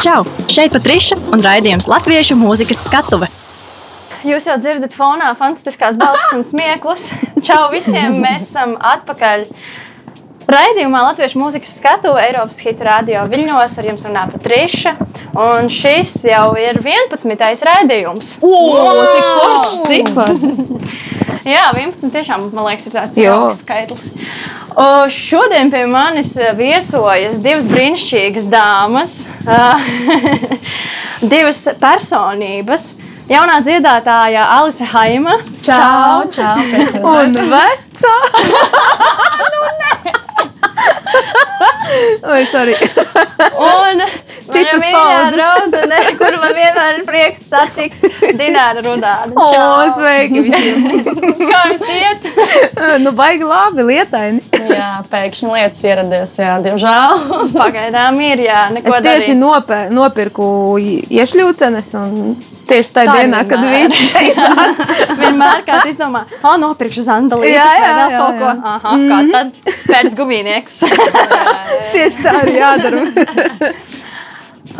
Čau! Šeit Patriša un raidījums Latviešu mūzikas skatuve. Jūs jau dzirdat fonā fantastiskās balsis un smieklus. Čau visiem! Mēs esam atpakaļ. Raidījumā Latviešu mūzikas skatu Eiropas hitu radio viļņos ar jums runā Patriša. Un šis jau ir 11. raidījums. O, cik foršs cipars! Jā, 11. tiešām, man liekas, ir tāds jauks skaitlis. O, šodien pie manis viesojas divas brīnišķīgas dāmas, divas personības. Jaunā dziedātāja Alise Haima. Čau, čau, Un vecā Oi, sorry. un Citas pauzes. draudzene, kur man vienmēr ir prieks satikt Dināra Rudāna. O, Čau. sveiki visiem! Kā jums iet? nu, baigi labi, lietaini. Jā, pēkšņi lietas ieradies, jā, diemžēl. Pagaidām ir, jā, neko Es tieši nopē, nopirku iešļūcenes un tieši tajā Tā dienā, kad vienmēr. viss beidzās. Vienmēr kā tu izdomā, ah, nopirkšu zandalītes Jā, jā, vēl jā, kaut ko. jā. Mhm. Aha, kā tad pēc gumijniekus. Tieši tā arī jādara.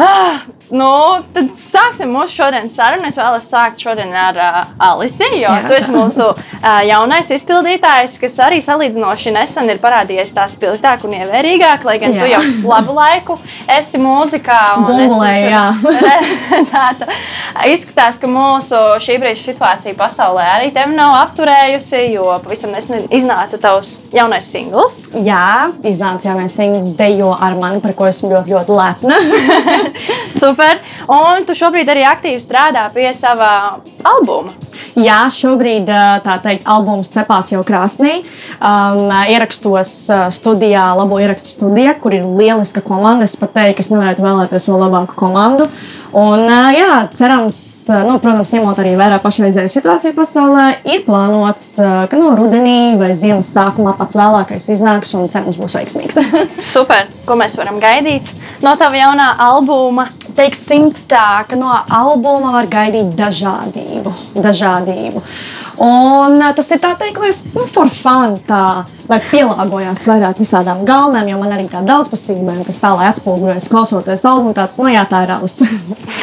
Ah, nu, tad sāksim mūsu šodienas sarunu. Es vēlos sākt šodien ar uh, Alisi, jo Jā. tu esi mūsu uh, jaunais izpildītājs, kas arī salīdzinoši nesen ir parādījies tā spilgtāk un ievērīgāk, lai gan Jā. tu jau labu laiku esi mūzikā. esmu redzēta. Izskatās, ka mūsu šī brīža situācija pasaulē arī tevi nav apturējusi, jo pavisam nesen iznāca tavs jaunais singls. Jā, iznāca jaunais singls Dejo ar mani, par ko esmu ļoti, ļoti lepna. Super! Un tu šobrīd arī aktīvi strādā pie sava albuma. Jā, šobrīd tā teikt, albums cepās jau krāsnī. Um, ierakstos studijā, labo ierakstu studijā, kur ir lieliska komanda. Es pat teiktu, ka es nevarētu vēlēties vēl labāku komandu. Un, jā, cerams, nu, protams, ņemot arī vērā pašreizēju situāciju pasaulē, ir plānots, ka no rudenī vai ziemas sākumā pats vēlākais iznāks un cerams būs veiksmīgs. Super! Ko mēs varam gaidīt no tava jaunā albuma? Teiksim tā, ka no albuma var gaidīt dažādību. dažādību. Un uh, tas ir tā teikt, lai nu, for fun, tā, lai pielāgojās vairāk visādām gaumēm, jo man arī tā daudzpusība, tas tā, lai atspoguļojas klausoties albumu, tāds, nu jā, tā ir alis.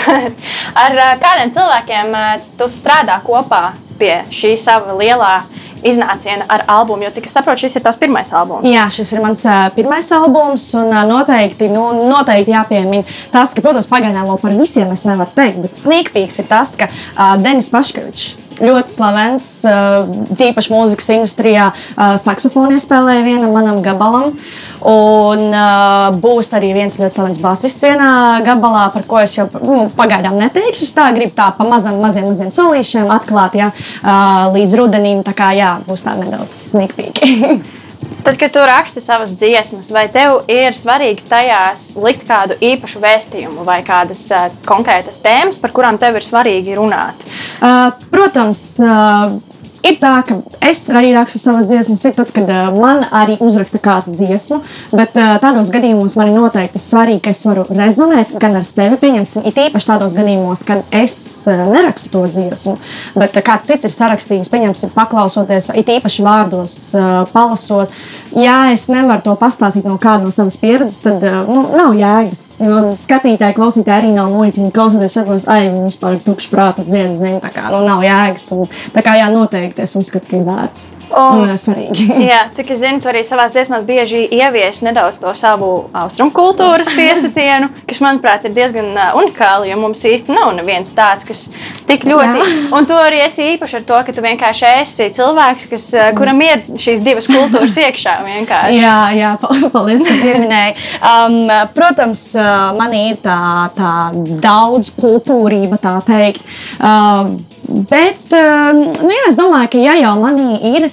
Ar ā, kādiem cilvēkiem ā, tu strādā kopā pie šī sava lielā iznāciena ar albumu? Jo, cik es saprotu, šis ir tavs pirmais albums. Jā, šis ir mans uh, pirmais albums, un uh, noteikti, nu, noteikti jāpiemina tas, ka, protams, pagaidām vēl par visiem es nevaru teikt, bet sīkpīgs ir tas, ka uh, Denis Paškevičs. Ļoti slavens, uh, tīpaši mūzikas industrijā, uh, saksofonu iespēlēja vienam manam gabalam. Un uh, būs arī viens ļoti slavens basists vienā gabalā, par ko es jau nu, pagaidām neteikšu. Es tā gribu tā pa mazam, maziem, maziem solīšiem atklāt, ja, uh, līdz rudenim. Tā kā jā, būs tā nedaudz snikpīgi. Tad, kad tu raksti savas dziesmas, vai tev ir svarīgi tajās likt kādu īpašu vēstījumu vai kādas uh, konkrētas tēmas, par kurām tev ir svarīgi runāt? Uh, protams, uh, ir tā, ka es arī rakstu savas dziesmas, ir tad, kad uh, man arī uzraksta kāds dziesmu, bet uh, tādos gadījumos man ir noteikti svarīgi, ka es varu rezonēt gan ar sevi, pieņemsim, it īpaši tādos gadījumos, kad es uh, nerakstu to dziesmu, bet uh, kāds cits ir sarakstījis, pieņemsim, paklausoties, it īpaši vārdos, uh, palasot. Ja es nevaru to pastāstīt no kāda no savas pieredzes, tad uh, nu, nav jēgas. Jo skatītāji, klausītāji arī nav muļķi. Viņi klausoties, saprost, ai, viņi vispār ir tukši prāta dziedi, zina, tā kā nu, nav jēgas. Un, tā kā jā, noteikti es uzskatu, ka ir vērts. Un- Un, uh, svarīgi. Jā, cik es zinu, tu arī savā dziesmās bieži ieviesi nedaudz to savu austrumu kultūras piesitienu, kas, manuprāt, ir diezgan uh, unikāli, jo mums īsti nav neviens tāds, kas tik ļoti. Jā. Un tu arī esi īpaši ar to, ka tu vienkārši esi cilvēks, kas, uh, kuram ir šīs divas kultūras iekšā vienkārši. Jā, jā, pa- paldies, ka pieminēji. Um, protams, uh, man ir tā, tā daudz kultūrība, tā teikt. Um, bet um, nu, jā, es domāju, ka ja jau manī ir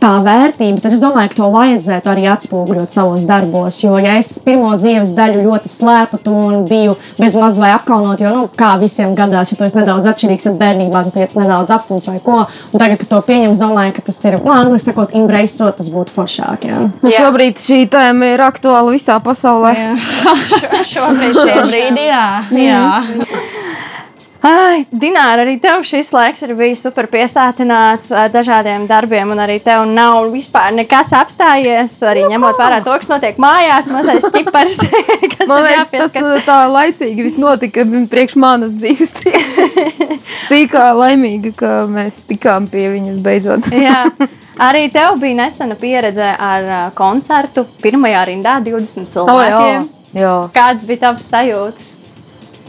tā vērtība, tad es domāju, ka to vajadzētu arī atspoguļot savos darbos. Jo, ja es pirmo dzīves daļu ļoti slēptu un biju bez maz vai apkaunot, jo, nu, kā visiem gadās, ja tu esi nedaudz atšķirīgs, tad bērnībā tu tiec nedaudz apstums vai ko, un tagad, kad to pieņem, es domāju, ka tas ir, nu, angliski sakot, embraceot, tas būtu foršāk. Jā. Nu, Jā. šobrīd šī tēma ir aktuāla visā pasaulē. Šobrīd, Šobrīd, jā. jā. Ai, Dināra, arī tev šis laiks ir bijis super piesātināts ar dažādiem darbiem, un arī tev nav vispār nekas apstājies. Arī nu, ņemot vērā to, kas notiek mājās, mazais cipars. Man liekas, tas tā laicīgi viss notika priekš manas dzīves. Sīkā laimīga, ka mēs tikām pie viņas beidzot. Jā. Arī tev bija nesena pieredze ar koncertu pirmajā rindā 20 cilvēkiem. Oh, jā. Jā. Kādas bija tavas sajūtas?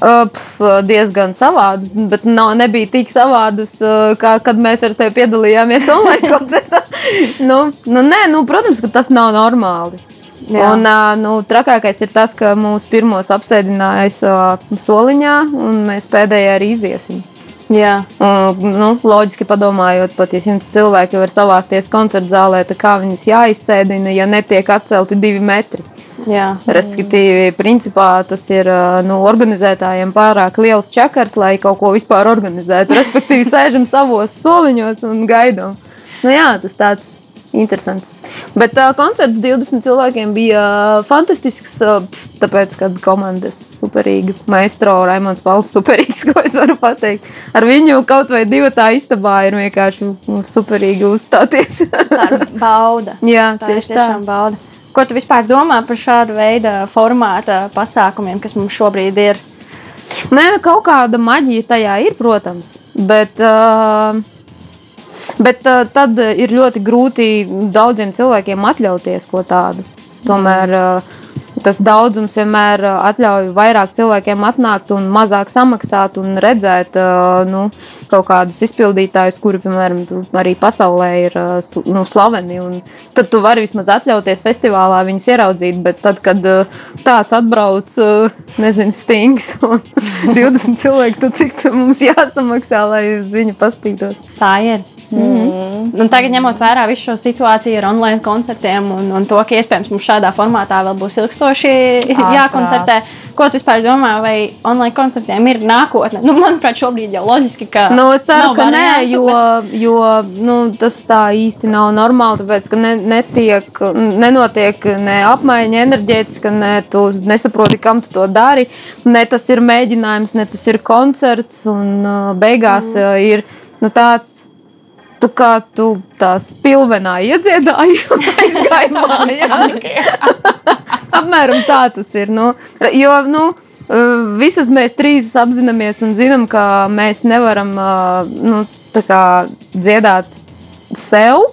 Pf, diezgan savādas, bet nav, nebija tik savādas, kā kad mēs ar tevi piedalījāmies online koncertā. nu, nu, nē, nu, protams, ka tas nav normāli. Jā. Un, nu, trakākais ir tas, ka mūsu pirmos apsēdināja uh, soliņā, un mēs pēdējā arī iziesim. Jā. Un, nu, loģiski padomājot, pat ja simts cilvēki var savākties koncerta zālē, tad kā viņus jāizsēdina, ja netiek atcelti divi metri. Jā. Respektīvi, principā tas ir nu, organizētājiem pārāk liels čakars, lai kaut ko vispār organizētu. Respektīvi, sēžam savos soliņos un gaidām. Nu, jā, tas tāds interesants. Bet uh, koncerts 20 cilvēkiem bija uh, fantastisks. Uh, tāpēc, kad komandas superīgi maestro Raimons Pauls superīgs, ko es varu pateikt. Ar viņu kaut vai divu tā istabā ir vienkārši superīgi uzstāties. tā ir bauda. Jā, tā tieši ir tiešām tā. bauda. Ko tu vispār domā par šādu veidu formāta pasākumiem, kas mums šobrīd ir? Nē, nu, kaut kāda maģija tajā ir, protams. Bet, uh, bet uh, tad ir ļoti grūti daudziem cilvēkiem atļauties ko tādu. Tomēr uh, tas daudzums vienmēr ļauj vairāk cilvēkiem atnākt un mazāk samaksāt un redzēt nu, kaut kādus izpildītājus, kuri, piemēram, arī pasaulē ir nu, slaveni. Tad tu vari vismaz atļauties festivālā viņus ieraudzīt, bet tad, kad tāds atbrauc, nezinu, stings un 20 cilvēki, tad cik mums jāsamaksā, lai uz viņu pastītos? Tā ir. Mm -hmm. Un tagad, ņemot vērā visu šo situāciju ar online koncertiem un, un to, ka iespējams mums šādā formātā vēl būs ilgstoši jākoncertē, ko tu vispār domā, vai online koncertiem ir nākotne? Nu, manuprāt, šobrīd jau loģiski, ka. Nu, es ceru, ka nē, jo, bet... jo nu, tas tā īsti nav normāli. Tāpēc, ka ne, netiek, nenotiek ne apmaiņa enerģētiska, ne tu nesaproti, kam tu to dari. Ne tas ir mēģinājums, ne tas ir koncerts. Un beigās mm. ir nu, tāds tu kā tu tā spilvenā iedziedāji un aizgāji mājās. Apmēram tā tas ir. Nu, jo, nu, visas mēs trīs apzināmies un zinām, ka mēs nevaram nu, dziedāt sev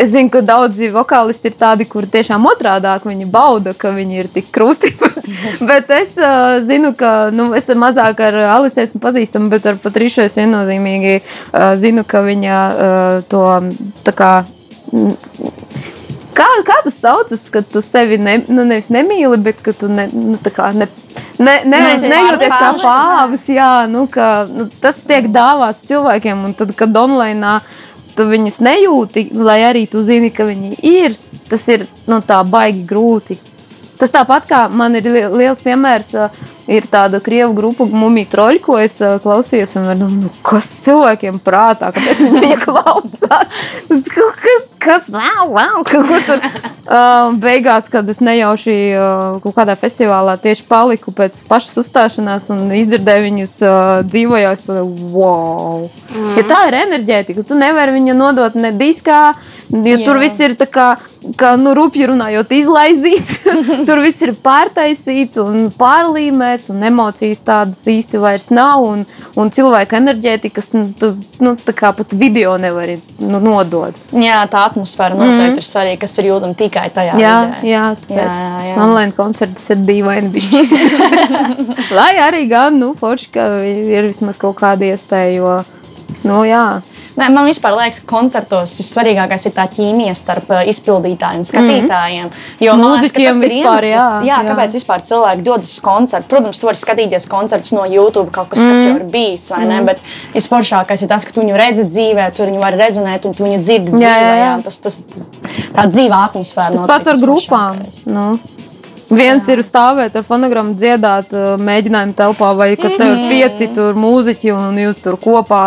Es zinu, ka daudzi vokālisti ir tādi, kur tiešām otrādāk viņi bauda, ka viņi ir tik krūti. bet es uh, zinu, ka nu, es mazāk ar Alisu esmu pazīstama, bet ar Patrišu es viennozīmīgi uh, zinu, ka viņa uh, to tā kā. Kā, kā tas saucas, kad tu sevi ne, nu, nevis nemīli, bet ka tu ne, nu, ne, ne, ne, nejūties kā pāvis. Jā, nu, ka, nu, tas tiek dāvāts cilvēkiem, un tad, kad online tu viņus nejūti, lai arī tu zini, ka viņi ir, tas ir nu, tā baigi grūti. Tas tāpat kā man ir liels piemērs, ir tāda krievu grupa Mumija Troļļa, ko es klausījos. Vienmēr, nu, nu, kas cilvēkiem prātā, kāpēc viņi viņa klausās? Kas, kas wow, wow, ko tur. Beigās, kad es nejauši kaut kādā festivālā tieši paliku pēc pašas uzstāšanās un izdzirdēju viņus dzīvojā, es padomāju, wow! Mm. Ja tā ir enerģētika, tu nevari viņu nodot ne diskā, Jo Jā. tur viss ir tā kā, kā nu, rupji runājot, izlaizīts. tur viss ir pārtaisīts un pārlīmēts, un emocijas tādas īsti vairs nav. Un, un cilvēka enerģētikas nu, tu, nu, pat video nevar nu, nodot. Jā, tā atmosfēra noteikti mm. ir svarīga, kas ir jūtama tikai tajā jā, vidē. Jā, tāpēc jā, jā. online koncerts ir dīvaini. Lai arī gan, nu, forši, ka ir vismaz kaut kāda iespēja, jo, nu, jā. Nē, man vispār liekas, ka koncertos svarīgākais ir tā ķīmija starp izpildītāju un skatītājiem. -hmm. Jo mūziķiem vispār, jā, jā, jā, kāpēc vispār cilvēki dodas uz koncertu? Protams, tu vari skatīties koncertus no YouTube, kaut kas, mm kas jau ir bijis, vai ne? Mm -hmm. Bet visforšākais ir tas, ka tu viņu redzi dzīvē, tu viņu vari rezonēt un tu viņu dzirdi dzīvē. Jā, jā, jā. Tas, tas, tas, tā dzīva atmosfēra. Tas pats ar grupām. Nu. Viens ir stāvēt ar fonogrammu, dziedāt, uh, mēģinājumu telpā, vai kad tev ir mm. pieci tur mūziķi un jūs tur kopā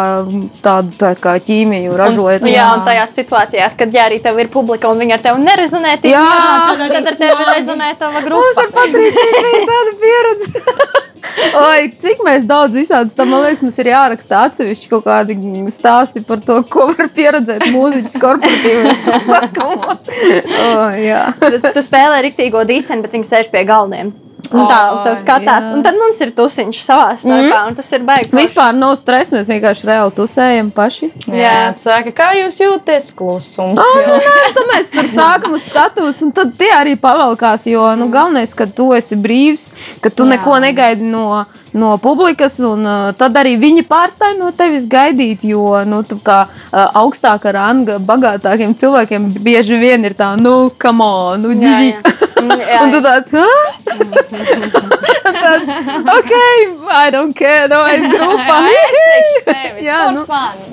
tādu tā kā ķīmiju ražojat. Un, jā, un tajās situācijās, kad jā, arī tev ir publika un viņi ar tevi nerezonē, tad, jā, jā, tad ar tevi rezonē tava grupa. Mums ar Patrīciju bija tāda pieredze. Oi, cik mēs daudz visādas tam, man liekas, mums ir jāraksta atsevišķi kaut kādi stāsti par to, ko var pieredzēt mūziķis korporatīvos pasākumos. Oh, jā. Tu, tu spēlē rīktīgo dīseni, bet viņi sēž pie galviem. Un tā uz tevi skatās. jā. Un tad mums ir tusiņš savā starpā. Mm. Tas ir forši. Vispār nav stresa, mēs vienkārši reāli tusējam paši. Jā, saka, kā jūs jūties klusums? Ah, nu, nē, tad mēs tur sākam uz skatuves, un tad tie arī pavalkās. Jo nu, galvenais, ka tu esi brīvs, ka tu Jā. neko negaidi no. No publikas, un uh, tad arī viņi pārstāja no tevis gaidīt, jo nu, tu kā uh, augstāka ranga, bagātākiem cilvēkiem bieži vien ir tā, nu, come on, nu, Jā, dzīvi. jā. Un tu tāds, tāds, ok, I don't care, no, es grupā. Jā, nu,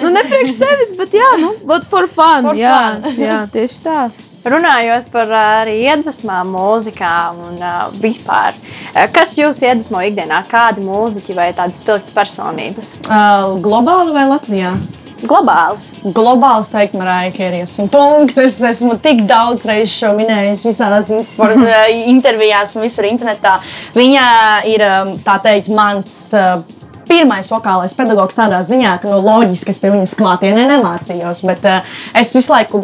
nu, ne priekš sevis, bet jā, nu, but for fun. For jā, fun. jā, tieši tā. Runājot par ā, arī iedvesmām, mūzikām un uh, vispār, ā, kas jūs iedvesmo ikdienā? Kādi mūziķi vai tādas spilgtas personības? Uh, globāli vai Latvijā? Globāli. Globāli, es teiktu, Marija Kērija simt punktu. Es esmu tik daudz reizes šo minējis visās infor- intervijās un visur internetā. Viņa ir, um, tā teikt, mans. uh, Pirmais vokālais pedagogs tādā ziņā, ka nu, loģiski es pie viņas klātienē nemācījos, bet uh, es visu laiku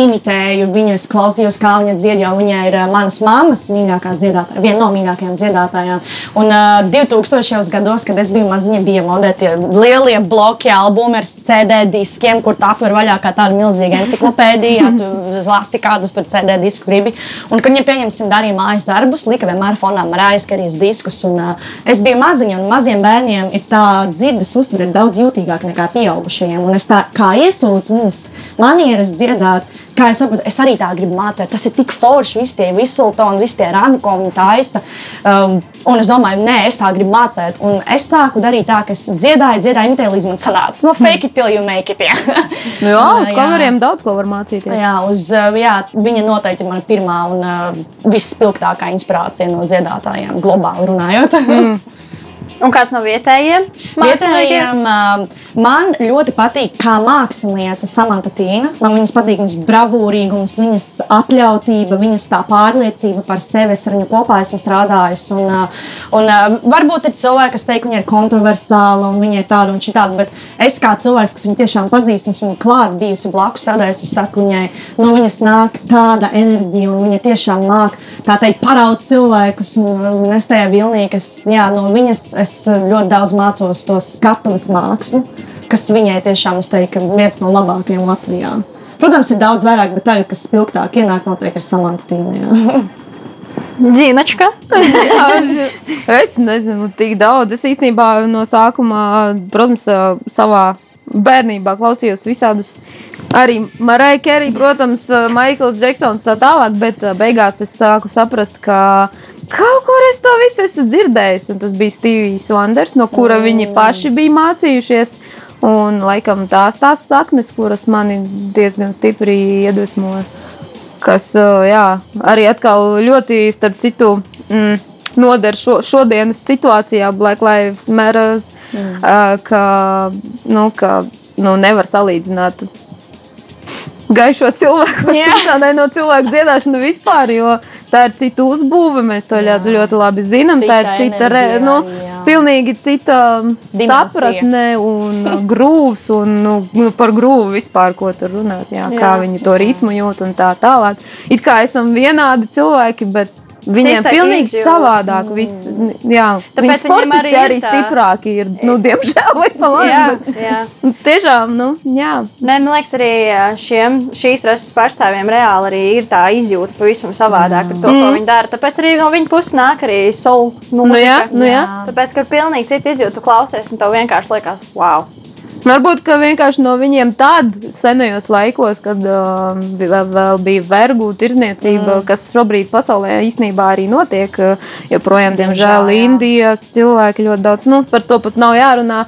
imitēju viņu, es klausījos, kā viņa dzied, jo viņa ir uh, manas mammas mīļākā dziedātāja, viena no mīļākajām dziedātājām. Un uh, 2000. gados, kad es biju maziņa, bija modē tie lielie bloki, albumi ar CD diskiem, kur tā apver vaļā kā tāda milzīga enciklopēdija, tu lasi kādus tur CD disku gribi. Un, kad viņa pieņemsim darīja mājas darbus, lika vienmēr fonā marājas karijas diskus. Un, uh, es biju maziņa, un maziem bērniem ir tā dzirdes uztvere daudz jūtīgāka nekā pieaugušajiem. Un es tā kā iesūdzu viņas manieres dziedāt. Kā es saprotu, es arī tā gribu mācīt. Tas ir tik forši, visi tie visultoni, visi tie rami, ko viņi taisa. Um, un es domāju, nē, es tā gribu mācīt. Un es sāku darīt tā, ka es dziedāju, dziedāju, imitēju, līdz man sanāca. No fake it till you make it. Jā, Nu, jā, uz Jā. kameriem daudz ko var mācīties. jā, uz, uh, jā viņa noteikti ir mana pirmā un uh, visspilgtākā inspirācija no dziedātājiem, globāli runājot. Mm. Un kāds no vietējiem? Vietējiem uh, man ļoti patīk, kā mākslinieca Samanta Tīna. Man viņas patīk viņas bravūrīgums, viņas atļautība, viņas tā pārliecība par sevi. Es ar viņu kopā esmu strādājusi. Un, uh, un, uh, varbūt ir cilvēki, kas teikt, ka viņa ir kontroversāla un viņa ir tāda un šitāda, bet es kā cilvēks, kas viņu tiešām pazīst, un esmu klāt bijusi blakus strādājusi, es saku viņai, no viņas nāk tāda enerģija un viņa tiešām māk tā teikt paraut cilvēkus un, un es tajā vilnī, kas, jā, no viņas es ļoti daudz mācos to skatuves mākslu, kas viņai tiešām, teiktu, ka viens no labākajiem Latvijā. Protams, ir daudz vairāk, bet tagad, kas spilgtāk ienāk, noteikti ir Samanta Tīna. Dzīnačka. Jā, es nezinu, tik daudz. Es īstenībā no sākuma, protams, savā bērnībā klausījos visādus. Arī Marija Kerija, protams, Maikls Džeksons tā tālāk, bet beigās es sāku saprast, ka kaut kur es to visu esmu dzirdējis. Un tas bija Stevijs Vanders, no kura mm. viņi paši bija mācījušies. Un laikam tās tās saknes, kuras mani diezgan stipri iedvesmoja. Kas uh, jā, arī atkal ļoti, starp citu, mm, noder šo, šodienas situācijā, Black Lives Matter, mm. uh, ka, nu, ka nu, nevar salīdzināt gaišo cilvēku tumšādai no cilvēku dziedāšanu vispār, jo tā ir cita uzbūve, mēs to ļoti, ļoti labi zinām. tā ir Cita cita, re, nu, jā. pilnīgi cita Dimensija. sapratne un uh, grūvs un nu, nu, par grūvu vispār, ko tur runāt, jā, jā. kā viņi to ritmu jūt un tā tālāk. It kā esam vienādi cilvēki, bet Viņiem Cita pilnīgi izjūta. savādāk. Viss, jā, Tāpēc sportiski arī ir arī tā- stiprāki ir. Nu, diemžēl, vai pa labi, Jā, bet- jā. Nu, Tiešām, nu, jā. Nē, man liekas, arī šiem, šīs rases pārstāvjiem reāli arī ir tā izjūta pavisam savādāk par to, ko viņi dara. Tāpēc arī no viņa puses nāk arī soul mūzika. Nu jā, nu jā. Tāpēc, ka ir pilnīgi cita izjūta, klausies, un tev vienkārši liekas, wow. Varbūt vienkārši no viņiem tādā senajos laikos, kad uh, vēl, bija vergu tirzniecība, mm. kas šobrīd pasaulē īstenībā arī notiek. uh, Joprojām, diemžēl, Diemžēl. Indijas cilvēki ļoti daudz, nu, par to pat nav jārunā.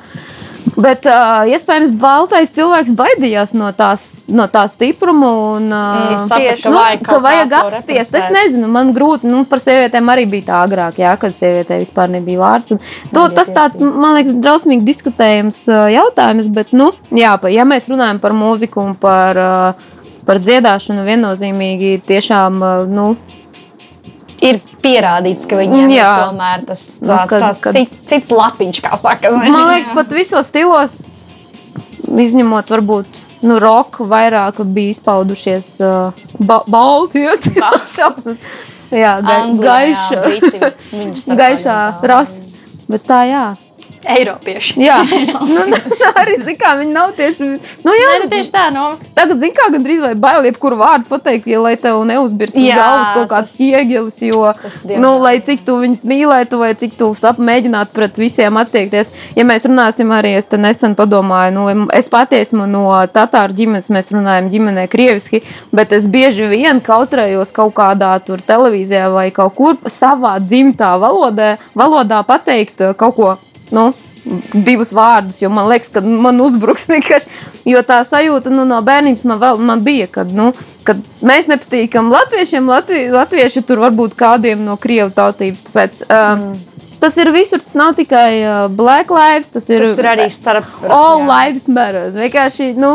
Bet uh, iespējams, baltais cilvēks baidījās no tās, no tā stipruma. Un, uh, Saprat, ka Nu, vajag ka vajag to apspiest. Es nezinu, man grūti. Nu, par sievietēm arī bija tā agrāk, jā, kad sievietē vispār nebija vārds. Un To, tas tāds, man liekas, drausmīgi diskutējams uh, jautājums. Bet, nu, jā, pa- ja mēs runājam par mūziku un par, uh, par dziedāšanu, viennozīmīgi tiešām. uh, Nu, ir pierādīts, ka viņiem Jā. ir tomēr tas tā, Nu, kad- tā, kad- cits, cits lapiņš, kā saka. Man liekas, pat visos stilos, izņemot varbūt nu, roku, vairāk bija izpaudušies uh, ba balti. ja, šausmas. Jā, ga gaiša, gaišā rasa. Bet tā, jā. Eiropieši. Jā, nu, nu, arī zinu, kā viņi nav tieši. Nu, jā, Nē, nu, tieši tā, nu, Tagad, zinu, kā gandrīz vai bail jebkuru vārdu pateikt, ja, lai tev neuzbirst uz Jā, galvas kaut kāds iegilis, jo, tas nu, lai cik tu viņus mīlētu, vai cik tu sap mēģinātu pret visiem attiekties. Ja mēs runāsim arī, es te nesen padomāju, nu, es pati esmu no tatāru ģimenes, mēs runājam ģimenē krieviski, bet es bieži vien kautrējos kaut kādā tur televīzijā vai kaut kur savā dzimtā valodā, valodā pateikt uh, kaut ko, nu, divus vārdus, jo man liekas, ka man uzbruks vienkārši. Jo tā sajūta nu, no bērnības man, vēl, man bija, kad, nu, kad mēs nepatīkam latviešiem, Latvi, latvieši tur varbūt kādiem no krievu tautības. Tāpēc, um, Tas ir visur, tas nav tikai uh, Black Lives, tas ir, Tas ir arī starp. All jā. Lives Matter. Vienkārši, nu,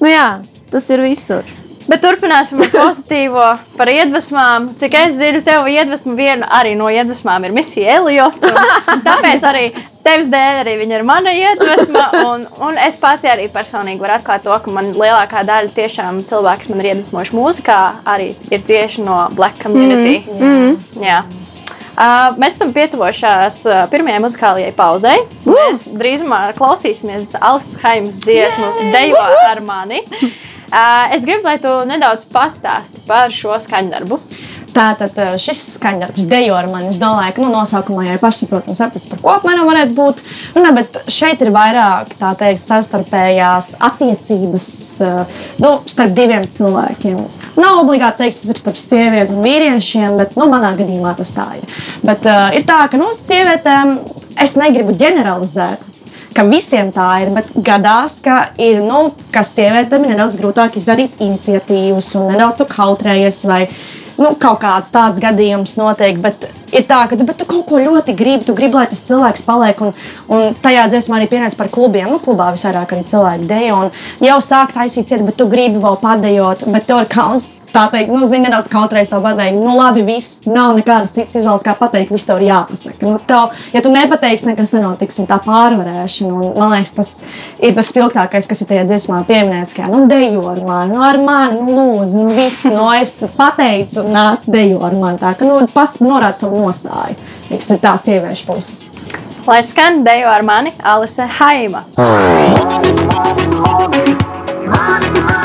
nu jā, tas ir visur. Bet turpināsim ar pozitīvo par iedvesmām. Cik es zinu, tev iedvesma viena arī no iedvesmām ir misija Elijota. Tāpēc arī tevis dēļ arī viņa ir mana iedvesma. Un, un es pati arī personīgi varu atklāt to, ka man lielākā daļa tiešām cilvēku, kas man ir iedvesmojuši mūzikā, arī ir tieši no Black community. Mm. Jā. Uh, mēs esam pietuvojušies uh, pirmajai muzikālajai pauzei. Mēs drīzumā klausīsimies Alsheimas dziesmu Dejo ar mani. Uh, es gribu, lai tu nedaudz pastāsti par šo skaņdarbu. Tātad eh, šis skaņdarbs dejo ar mani. Es domāju, ka nu, nosaukumā jau ir pašsaprotams, saprast, par ko apmēram varētu būt. Runā, bet šeit ir vairāk tā teikt, savstarpējās attiecības eh, nu, starp diviem cilvēkiem. Nav obligāti teikt, tas ir starp sievieti un vīriešiem, bet nu, manā gadījumā tas tā ir. Bet uh, ir tā, ka nu, sievietēm es negribu ģeneralizēt. Ka visiem tā ir, bet gadās, ka ir, nu, ka sievietēm ir nedaudz grūtāk izdarīt iniciatīvas un nedaudz tu kautrējies vai nu, kaut kāds tāds gadījums notiek. Bet ir tā, ka tu, tu kaut ko ļoti gribi. Tu gribi, lai tas cilvēks paliek. Un, un tajā dziesmā arī pienāca par klubiem. Nu, klubā visvairāk arī cilvēki dejo. Un jau sāk taisīt ciet, bet tu gribi vēl padejot. Bet tev ir kauns. Tā teikt, nu, zini, nedaudz kautrēs to pateikt. Nu, labi, viss nav nekādas citas izvēles, kā pateikt. Viss tev ir jāpasaka. Nu, tev, ja tu nepateiksi, nekas nenotiks. Un tā pārvarēšana, un, man liekas, tas ir tas spilgtākais, kas ir tajā dziesmā pieminēts. Kā, nu, dejo ar mani, nu, ar mani, nu, lūdzu, nu, viss, nu, es pateicu, un nāc dejo ar mani. Tā, ka, nu, pas norāda savu nostāju. Tas ir tā sieviešu puses. Lai skan dejo ar mani Alise Haima. Es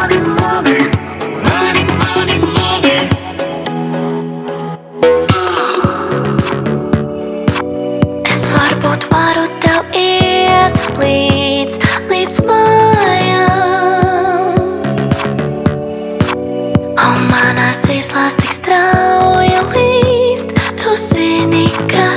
zini,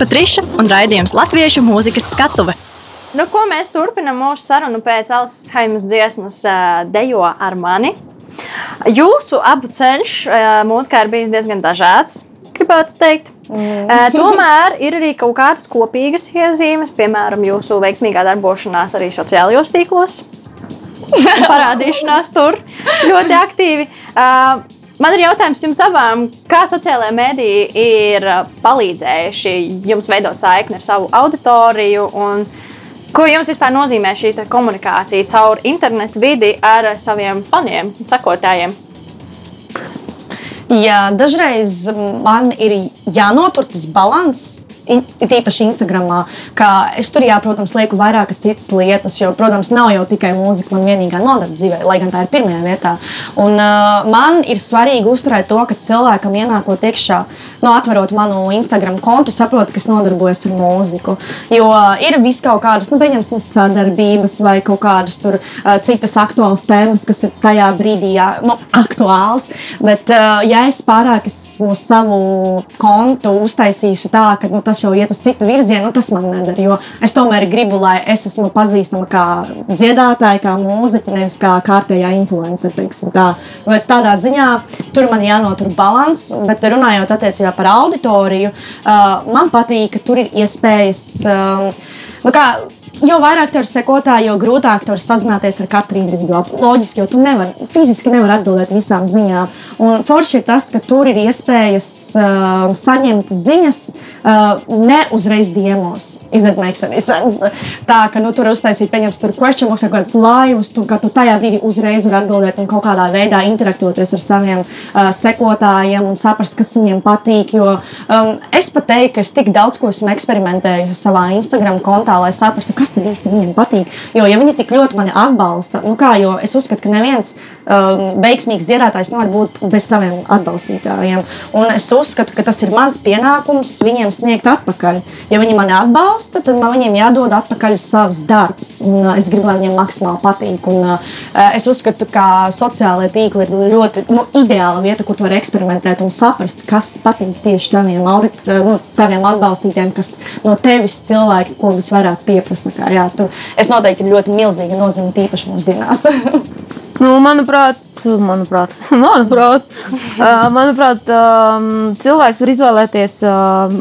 Patriša un raidījums Latviešu mūzikas skatuve. Nu, ko mēs turpinām mūsu sarunu pēc Alises Haimas dziesmas uh, Dejo ar mani. Jūsu abu ceļš uh, mūzikā ir bijis diezgan dažāds. Es gribētu teikt, mm. uh, tomēr ir arī kaut kādas kopīgas iezīmes, piemēram, jūsu veiksmīgā darbošanās arī sociālajos tīklos. Parādīšanās tur ļoti aktīvi. Uh, Man ir jautājums jums abām, kā sociālajā mēdī ir uh, palīdzējuši jums veidot saikni ar savu auditoriju un ko jums vispār nozīmē šī komunikācija caur internetu vidi ar saviem faniem un sekotājiem? Jā, dažreiz man ir jānotur tas līdzsvars. Tīpaši Instagram, kā es tur, jā, protams, lieku vairākas citas lietas, jo, protams, nav jau tikai mūzika, man vienīgā nodarbe dzīvē, lai gan tā ir pirmajā vietā. Un, uh, man ir svarīgi uzturēt to, ka cilvēkam ienākot iekšā, nu, atverot manu Instagram kontu, saprot, ka es nodarbojos ar mūziku. Jo ir vis kaut kādas, nu, pieņemsim, sadarbības vai kaut kādas tur, uh, citas aktuālas tēmas, kas ir tajā brīdī jā, nu, aktuāls. Bet, uh, ja es pārāk esmu savu kontu uztaisījuši tā, ka nu, tas jau iet uz citu virzienu, nu, tas man nedara. Jo es tomēr gribu, lai es esmu pazīstama kā dziedātāja, kā mūziķa, nevis kā kārtējā influencer. Tāpēc tādā ziņā tur man jānotur līdzsvars, bet runājot attiecībā par auditoriju, uh, man patīk, ka tur ir iespējas. Uh, nu kā, Jo vairāk tev ir sekotāji, jo grūtāk tev ir sazināties ar katru individuāli. Loģiski, jo tu nevari fiziski nevar atbildēt visām ziņām. Un forši ir tas, ka tur ir iespējas uh, saņemt ziņas uh, ne uzreiz diemos. Tā ka nu, tur uztaisīt, pieņems, tur question box vai kāds laivus, tu, ka tu tajā brīdī uzreiz vari atbildēt un kaut kādā veidā interaktoties ar saviem uh, sekotājiem un saprast, kas viņiem patīk. Jo um, es pat teiktu, ka es tik daudz ko esmu eksperimentējusi savā Instagram kontā, lai saprastu, kas tad īsti viņiem patīk. Jo, ja viņi tik ļoti mani atbalsta, nu kā, jo es uzskatu, ka neviens um, veiksmīgs dziedātājs nevar būt bez saviem atbalstītājiem. Un es uzskatu, ka tas ir mans pienākums viņiem sniegt atpakaļ. Ja viņi mani atbalsta, tad man viņiem jādod atpakaļ savs darbs. Un, uh, es gribu, lai viņiem maksimāli patīk. Un, uh, es uzskatu, ka sociālajie tīkli ir ļoti nu, ideāla vieta, kur tu vari eksperimentēt un saprast, kas patīk tieši taviem, audit, nu, taviem atbalstītājiem, kas no tevis cilvēki, ko visvairāk pieprasa. Kā, jā, tu, es noteikti ļoti milzīga nozīme tīpaši mūsdienās. Nu, manuprāt, manuprāt, manuprāt, uh, manuprāt um, cilvēks var izvēlēties um,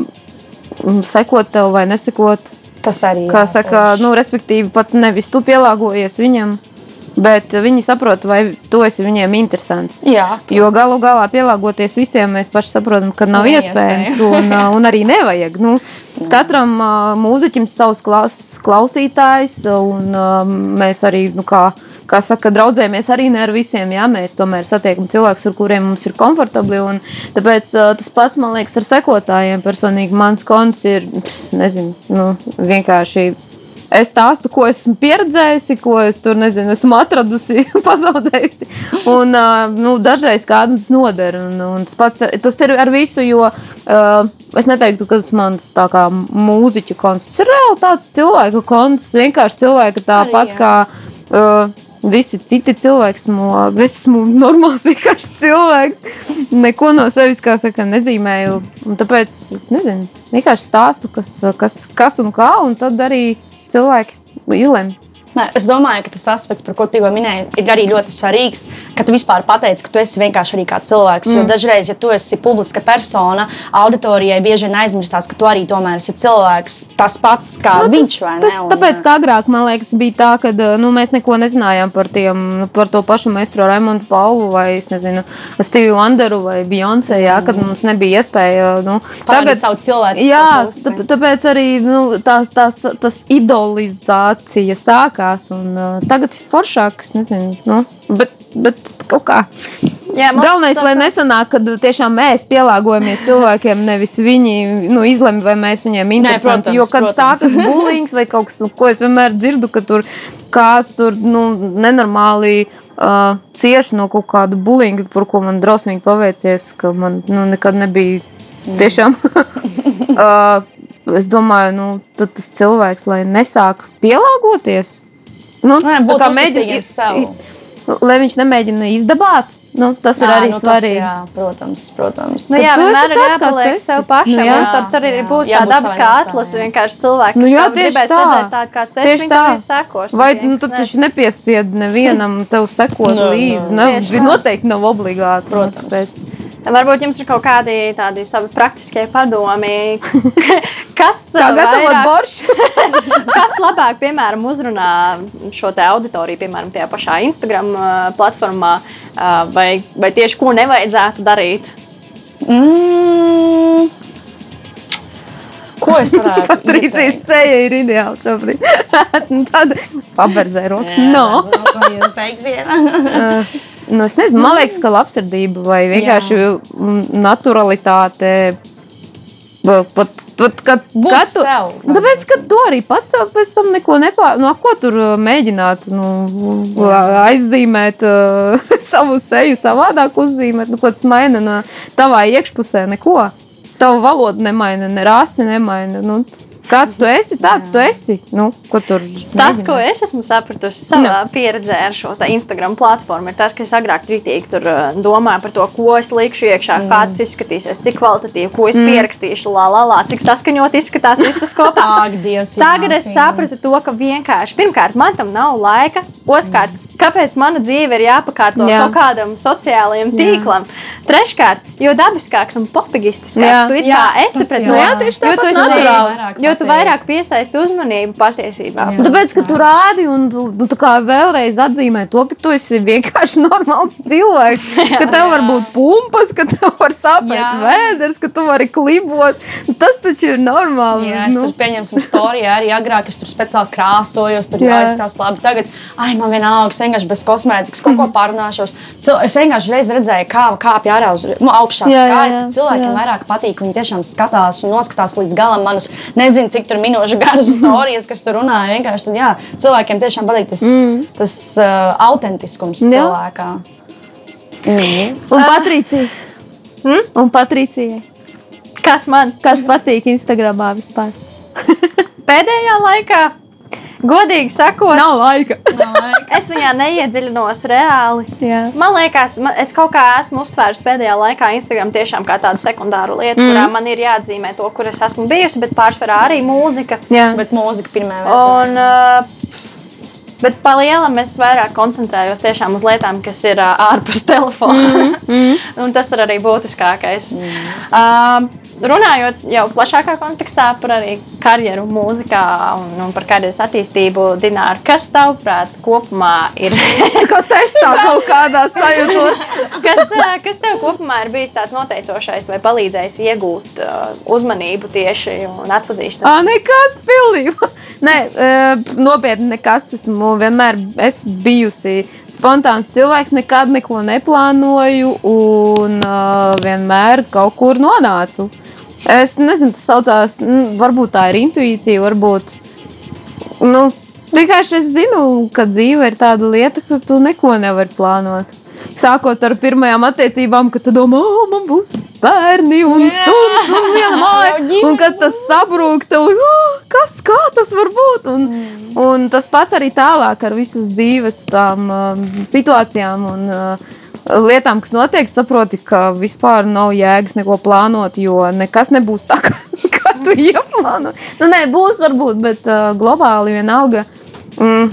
sekot tev vai nesekot. Tas arī ir. Kā saka, nu, respektīvi, pat nevis tu pielāgojies viņam, bet viņi saprot, vai tu esi viņiem interesants. Jā, Jo galu galā pielāgoties visiem, mēs paši saprotam, ka nav Neiespējami. iespējams un, uh, un arī nevajag. Nu, katram uh, mūziķim savs klaus, klausītājs, un uh, mēs arī, nu, kā, kā saka, draudzējamies arī ne ar visiem. Jā, mēs tomēr satiekam cilvēkus, ar kuriem mums ir komfortabli. Tāpēc uh, tas pats man liekas ar sekotājiem. Personīgi mans konts ir nezinu, nu, vienkārši. Es stāstu, ko esmu pieredzējusi, ko es tur nezinu, esmu atradusi, pazaudējusi. Un, uh, nu, dažreiz kādam tas noder. Un, un tas, pats, tas ir ar visu, jo uh, es neteiktu, ka tas mans tā kā mūziķu konts. Tas ir reāli tāds cilvēku konts. Vienkārši cilvēki tāpat kā. Uh, Visi citi cilvēki, esmu, es esmu normāls, vienkārši cilvēks. Neko no sevis, kā saka, nezīmēju. Un tāpēc es nezinu, vienkārši stāstu, kas, kas, kas un kā, un tad arī cilvēki izlemj. Nē, es domāju, ka tas aspekts, par ko tu tikko minēji, ir arī ļoti svarīgs. Ka tu vispār pateici, ka tu esi vienkārši arī kā cilvēks. Mm. Jo dažreiz, ja tu esi publiska persona, auditorijai bieži vien aizmirstās, ka tu arī tomēr esi cilvēks. Tas pats kā nu, viņš vai ne? Tas, tāpēc, kā agrāk, man liekas, bija tā, ka nu, mēs neko nezinājām par, tiem, par to pašu meistru Raimondu Paulu vai nezinu, Steviju Wanderu vai Beyoncé, jā, kad mums nebija iespēja. Nu, tagad savu cilvēku. Jā, tā, tāpēc arī nu, tās, tās, tas idolizācija sākās. Un, uh, tagad ir foršāk, es nezinu, nu, bet, bet kaut kā. Jā, Galvenais, lai nesanāk, ka tiešām mēs pielāgojamies cilvēkiem, nevis viņi nu, izlemj, vai mēs viņiem interesanti. protams, jo, kad protams. sākas bulings vai kaut kas, nu, ko es vienmēr dzirdu, ka tur kāds tur nu, nenormāli uh, cieš no kaut kāda bulinga, par ko man drausmīgi paveicies, ka man nu, nekad nebija tiešām. uh, es domāju, nu, tad tas cilvēks, lai nesāk pielāgoties, nu, Nē, tā būt kā uzticīgiem sev. lai viņš nemēģina izdabāt. Nu, tas ir Jā, arī nu, tas, svarīgi. jā, protams, protams. Nu, jā, vienmēr ir jāpaliek sev pašam. Nu, Nu, jā. jā, tad tur arī Jā, būs tā jābūt dabiskā atlase. Vienkārši cilvēki, Nu, jā, tieši gribēs tā. redzēt tādu, kāds tu esi, Tieši tā. sekos. Vai Tad nu, ne. taču nepiespied nevienam tev sekot Nu, līdzi? nu, tā. noteikti nav obligāti. nu, Protams. tāpēc- Varbūt jums ir kaut kādi tādi savi praktiskie padomi, kas gatavot vairāk- boršu? Kas labāk, piemēram, uzrunā šo auditoriju, piemēram, tajā pašā Instagram uh, platformā, uh, vai, vai tieši ko nevajadzētu darīt? Mm. Ko es varētu Patricijas seja ir ideāla šobrīd. Nu, Tad paberzē rokas. No. Nu, ko jūs teiksiet? Nu, es nezinu, man liekas, ka labsirdība vai vienkārši mm, naturalitāte. Pat, pat, kad, kad tu, sev. Tāpēc, ka tu arī pats sev pēc tam neko nepār... No ko tur mēģināt nu, aizzīmēt uh, savu seju, savādāk uzzīmēt? Nu, ko tas maina no tavā iekšpusē? Neko. Tavu valodu nemaina, ne rasi nemaina. Nu, kāds tu esi, tāds tu esi. Nu, ko tur Tas, ko es esmu sapratusi savā pieredzē ar šo Instagram platformu, ir tas, ka es agrāk kritīgi tur uh, domāju par to, ko es likšu iekšā, mm. kāds izskatīsies, cik kvalitatīvi, ko es mm. pierakstīšu, la, la, la, cik saskaņot izskatās viss tas kopā. Ak, Dievs, jā, Tagad es sapratu to, ka vienkārši, pirmkārt, man tam nav laika, otrkārt, kāpēc mana dzīve ir jāpakārto Jā. Jā. kaut kādam sociālajam tīklam. Treškārt, jo dabiskāks un popigistiskāks Jā. tu it Jā, kā esi pret jā. to. Nu jā, tieši jo tāpat tu esi Jo tu vairāk piesaisti uzmanību patiesībā. Jā. Nu, Tāpēc, ka tu rādi un tu, tu tā kā vēlreiz atzīmē to, ka tu esi vienkārši normāls cilvēks. Ka tev var būt pumpas, ka tev var sāpēt Jā. vēders, ka tu vari klibot. Tas taču ir normāli. Jā, es nu. tur pieņemsim storijā arī agrāk, es tur speciāli krāsojos, tur Jā. jāizstāsta labi. Tagad, ai, man vienalga, es vienkārši bez kosmētikas kaut ko pārnāšos. Cil- Es vienkārši reiz redzēju, kā kāpj ārā uz nu, augšā jā, Cilvēkiem jā. vairāk patīk, viņi tiešām skatās un noskatās līdz galam manus, nezinu, cik tur minūšu garus storijas, kas tur runāja. Vienkārši tad, jā, cilvēkiem tiešām patīk tas, mm. tas uh, autentiskums Jā. cilvēkā. Mm. Un Patricija. Hmm? Un Patricija. Kas man Kas patīk Instagramā vispār? pēdējā laikā, godīgi sakot, Nav laika. es viņā neiedziļinos reāli. Jā. Man liekas, man, es kaut kā esmu uztvērusi pēdējā laikā Instagram tiešām kā tādu sekundāru lietu, mm. kurā man ir jāatzīmē to, kur es esmu bijusi, bet pārsvarā arī mūzika. Jā. Bet mūzika pirmā vietā. Un, uh, bet pa lielam es vairāk koncentrējos tiešām uz lietām, kas ir uh, ārpus telefona. Mm. Un tas ir arī būtiskākais. Mm. Uh, runājot jau plašākā kontekstā par karjeru mūzikā un, un par karjeras attīstību, Dināra, kas tavuprāt kopumā ir? Tā kā testā kaut kādā sajūtot. kas, uh, kas tev kopumā ir bijis tāds noteicošais vai palīdzējis iegūt uh, uzmanību tieši un atpazīstamību? Ah, nekas pilnībā. Nē, eh, nopietni nekas. Esmu vienmēr esmu bijusi spontāns cilvēks, nekad neko neplānoju un uh, vienmēr kaut kur nonācu. Es nezinu, tas saucās, varbūt tā ir intuīcija, varbūt. Nu, vienkārši es zinu, ka dzīve ir tāda lieta, ka tu neko nevari plānot. Sākot ar pirmajām attiecībām, kad tu domā, oh, man būs bērni un suns un viena māja. Un kad tas sabrūk, tev oh, kas kā tas var būt? Un, un tas pats arī tālāk ar visas dzīves tām um, situācijām un uh, lietām, kas notiek. Saproti, ka vispār nav jēgas neko plānot, jo nekas nebūs tā, kā, kā tu ieplāno. Nu, nē, būs varbūt, bet uh, globāli vienalga. Mm,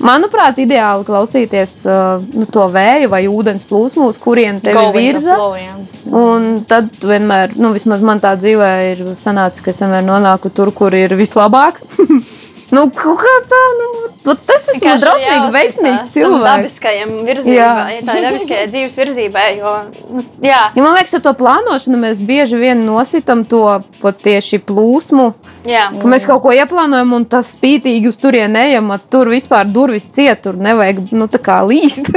Manuprāt, ideāli klausīties uh, nu, to vēju vai ūdens plūsmu, uz kurien tevi Go with the virza. flow, jā. Un tad vienmēr, nu, vismaz man tā dzīvē ir sanācis, ka es vienmēr nonāku tur, kur ir vislabāk. nu, kā tā, nu, tas esmu drausmīgi veiksmīgs cilvēks. Dabiskajam virzībai, tā dabiskajai dzīves virzībai. Jo, nu, jā, Ja man liekas, ar to plānošanu mēs bieži vien nositam to tieši plūsmu. Jā. Ka mēs kaut ko ieplānojam, un tas spītīgi uz turieni ejam, tur vispār durvis ciet, tur nevajag nu, līst.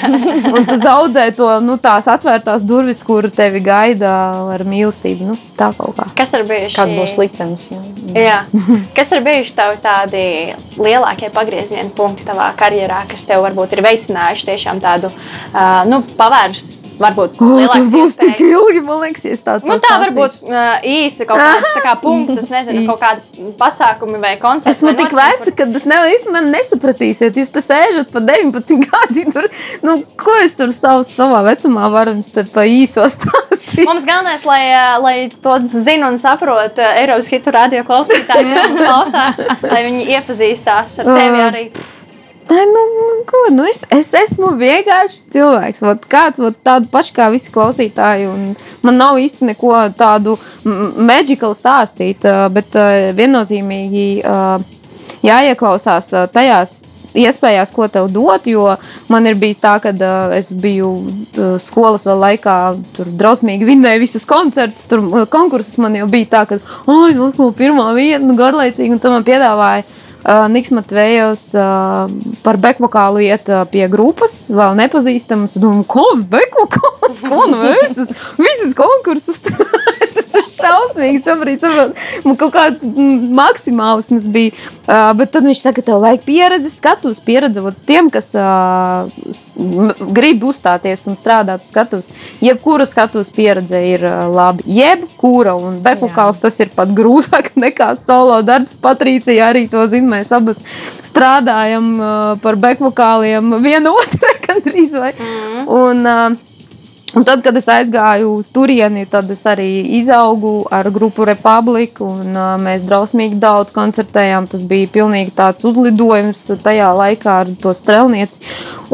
un tu zaudē to nu, tās atvērtās durvis, kur tevi gaida ar mīlestību. Nu, tā kaut kā. Kas ir bijuši? Kāds būs liktenis? Jā. Jā. Kas ir bijuši tavi tādi lielākie pagrieziena punkti tavā karjerā, kas tev varbūt ir veicinājuši tiešām tādu uh, nu, pavērst varbūt Oh, tas būs tik iespējas. ilgi, man liekas, ja tādu Nu, tā varbūt uh, īsi kaut kāds tā kā punkts, es nezinu, kaut kādi pasākumi vai koncerti. Esmu vai tik veca, ka tas jūs man nesapratīsiet. Jūs te sēžat pa 19 gadiem. Tur, nu, ko es tur savu, savā vecumā varu jums te pa īso stāstīt? Mums galvenais, lai, ā, lai to zina un saprot ā, Eiropas hitu radio klausītāji, kas klausās, lai viņi iepazīstās ar tevi arī. Nē, nu, ko, nu es, es esmu vienkārši cilvēks. Vot kāds vot tādu pašu kā visi klausītāji. Man nav īsti neko tādu maģiskālu stāstīt, bet viennozīmīgi jāieklausās tajās iespējās, ko tev dot. Jo man ir bijis tā, ka uh, es biju uh, skolas vēl laikā, tur drausmīgi vinnēju visus koncertus, tur uh, konkursus. Man jau bija tā, ka, ah, nu, pirmā vieta, nu, garlaicīgi, un tu man piedāvāji. Niks Matvejos uh, par bekvokālu iet pie grupas, vēl nepazīstamas. Es domāju, kas bekvokāls, ko nu es? Visas konkursus. Šausmīgi šobrīd. Saprot, man kaut kāds mm, maksimālisms bija. Uh, bet tad viņš saka, tev vajag pieredzi, skatus, pieredzi tiem, kas uh, grib uzstāties un strādāt uz skatuves. Jebkura skatuves pieredze ir uh, labi. Jebkura, un bekvokāls tas ir pat grūtāk nekā solo darbs. Patricija arī to zina. Mēs abas strādājam uh, par bekvokāliem vienu otru gandrīz vai. Mm. Un, uh, Un tad, kad es aizgāju uz turieni, tad es arī izaugu ar grupu Republiku. Un, uh, mēs drausmīgi daudz koncertējām. Tas bija pilnīgi tāds uzlidojums tajā laikā ar to strēlnieci.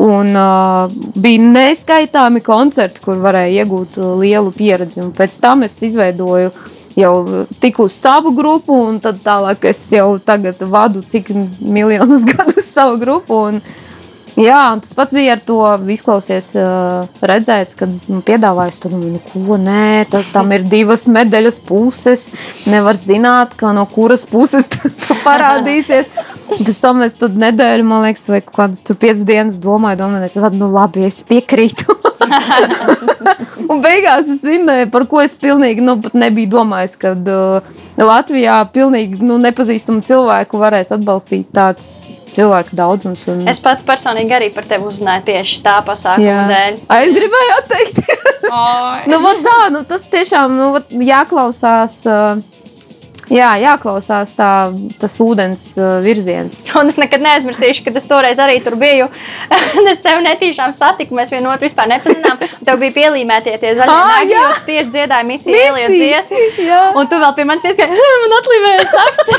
Un, uh, bija neskaitāmi koncerti, kur varēja iegūt uh, lielu pieredzi. Un pēc tam es izveidoju jau tiku uz savu grupu, un tad tālāk es jau tagad vadu cik miljonus gadus savu grupu. Un, Jā, tas pats bija ar to izklausies, redzēts, kad nu, piedāvājas to, nu, ko nē, tas, tam ir divas medaļas puses. Nevar zināt, ka no kuras puses tu, tu parādīsies. Pēc tam es tur nedēļu, man liekas, vai kādas tur piecas dienas domāju, domāju, tas nu labi, es piekrītu. un beigās es vinnēju, par ko es pilnīgi nu, pat nebiju domājis, kad uh, Latvijā pilnīgi nu, nepazīstamu cilvēku varēs atbalstīt tāds cilvēku daudzums. Un... Es pat personīgi arī par tevi uzzināju tieši tā pasākuma dēļ. Ai, Es gribēju atteikties. nu, vot tā, nu, tas tiešām nu, vot jāklausās. Uh, jā, jāklausās tā, tas ūdens uh, virziens. Un es nekad neaizmirsīšu, ka es toreiz arī tur biju. Es tevi netīšām satiku. Mēs vienu otru vispār nepazinām. Tev bija pielīmētie tie zaļie jā! jo tieši dziedāji misiju ieliet dziesmu. jā. Un tu vēl pie manis pieskāri, man atlīvēja saksti.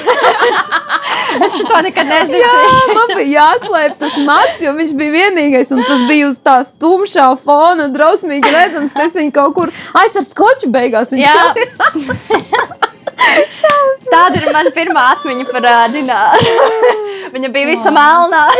es šo nekad Jā, neaizmirsīšu. man bija jāslēp tas maks, jo viņš bija vienīgais. Un tas bija uz tās tumšā fona, drausmīgi redzams. Es viņu kaut kur aizsver skoču beigās. viņš Jā. Tā- Tāda ir mana pirmā atmiņa par uh, Dināru. Viņa bija visa melnā.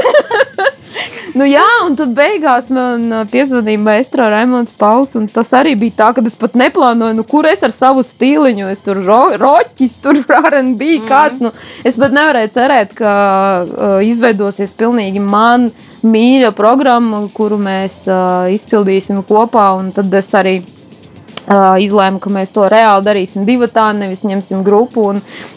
Nu, jā, un tad beigās man piezvanīja Maestro Raimons Pauls. un Tas arī bija tā, ka es pat neplānoju, nu, kur es ar savu stīliņu, es tur ro, roķis, tur RB kāds. Nu, es pat nevarēju cerēt, ka uh, izveidosies pilnīgi man mīļa programma, kuru mēs uh, izpildīsim kopā. un Tad es arī izlēma, ka mēs to reāli darīsim divu tādu, nevis ņemsim grupu.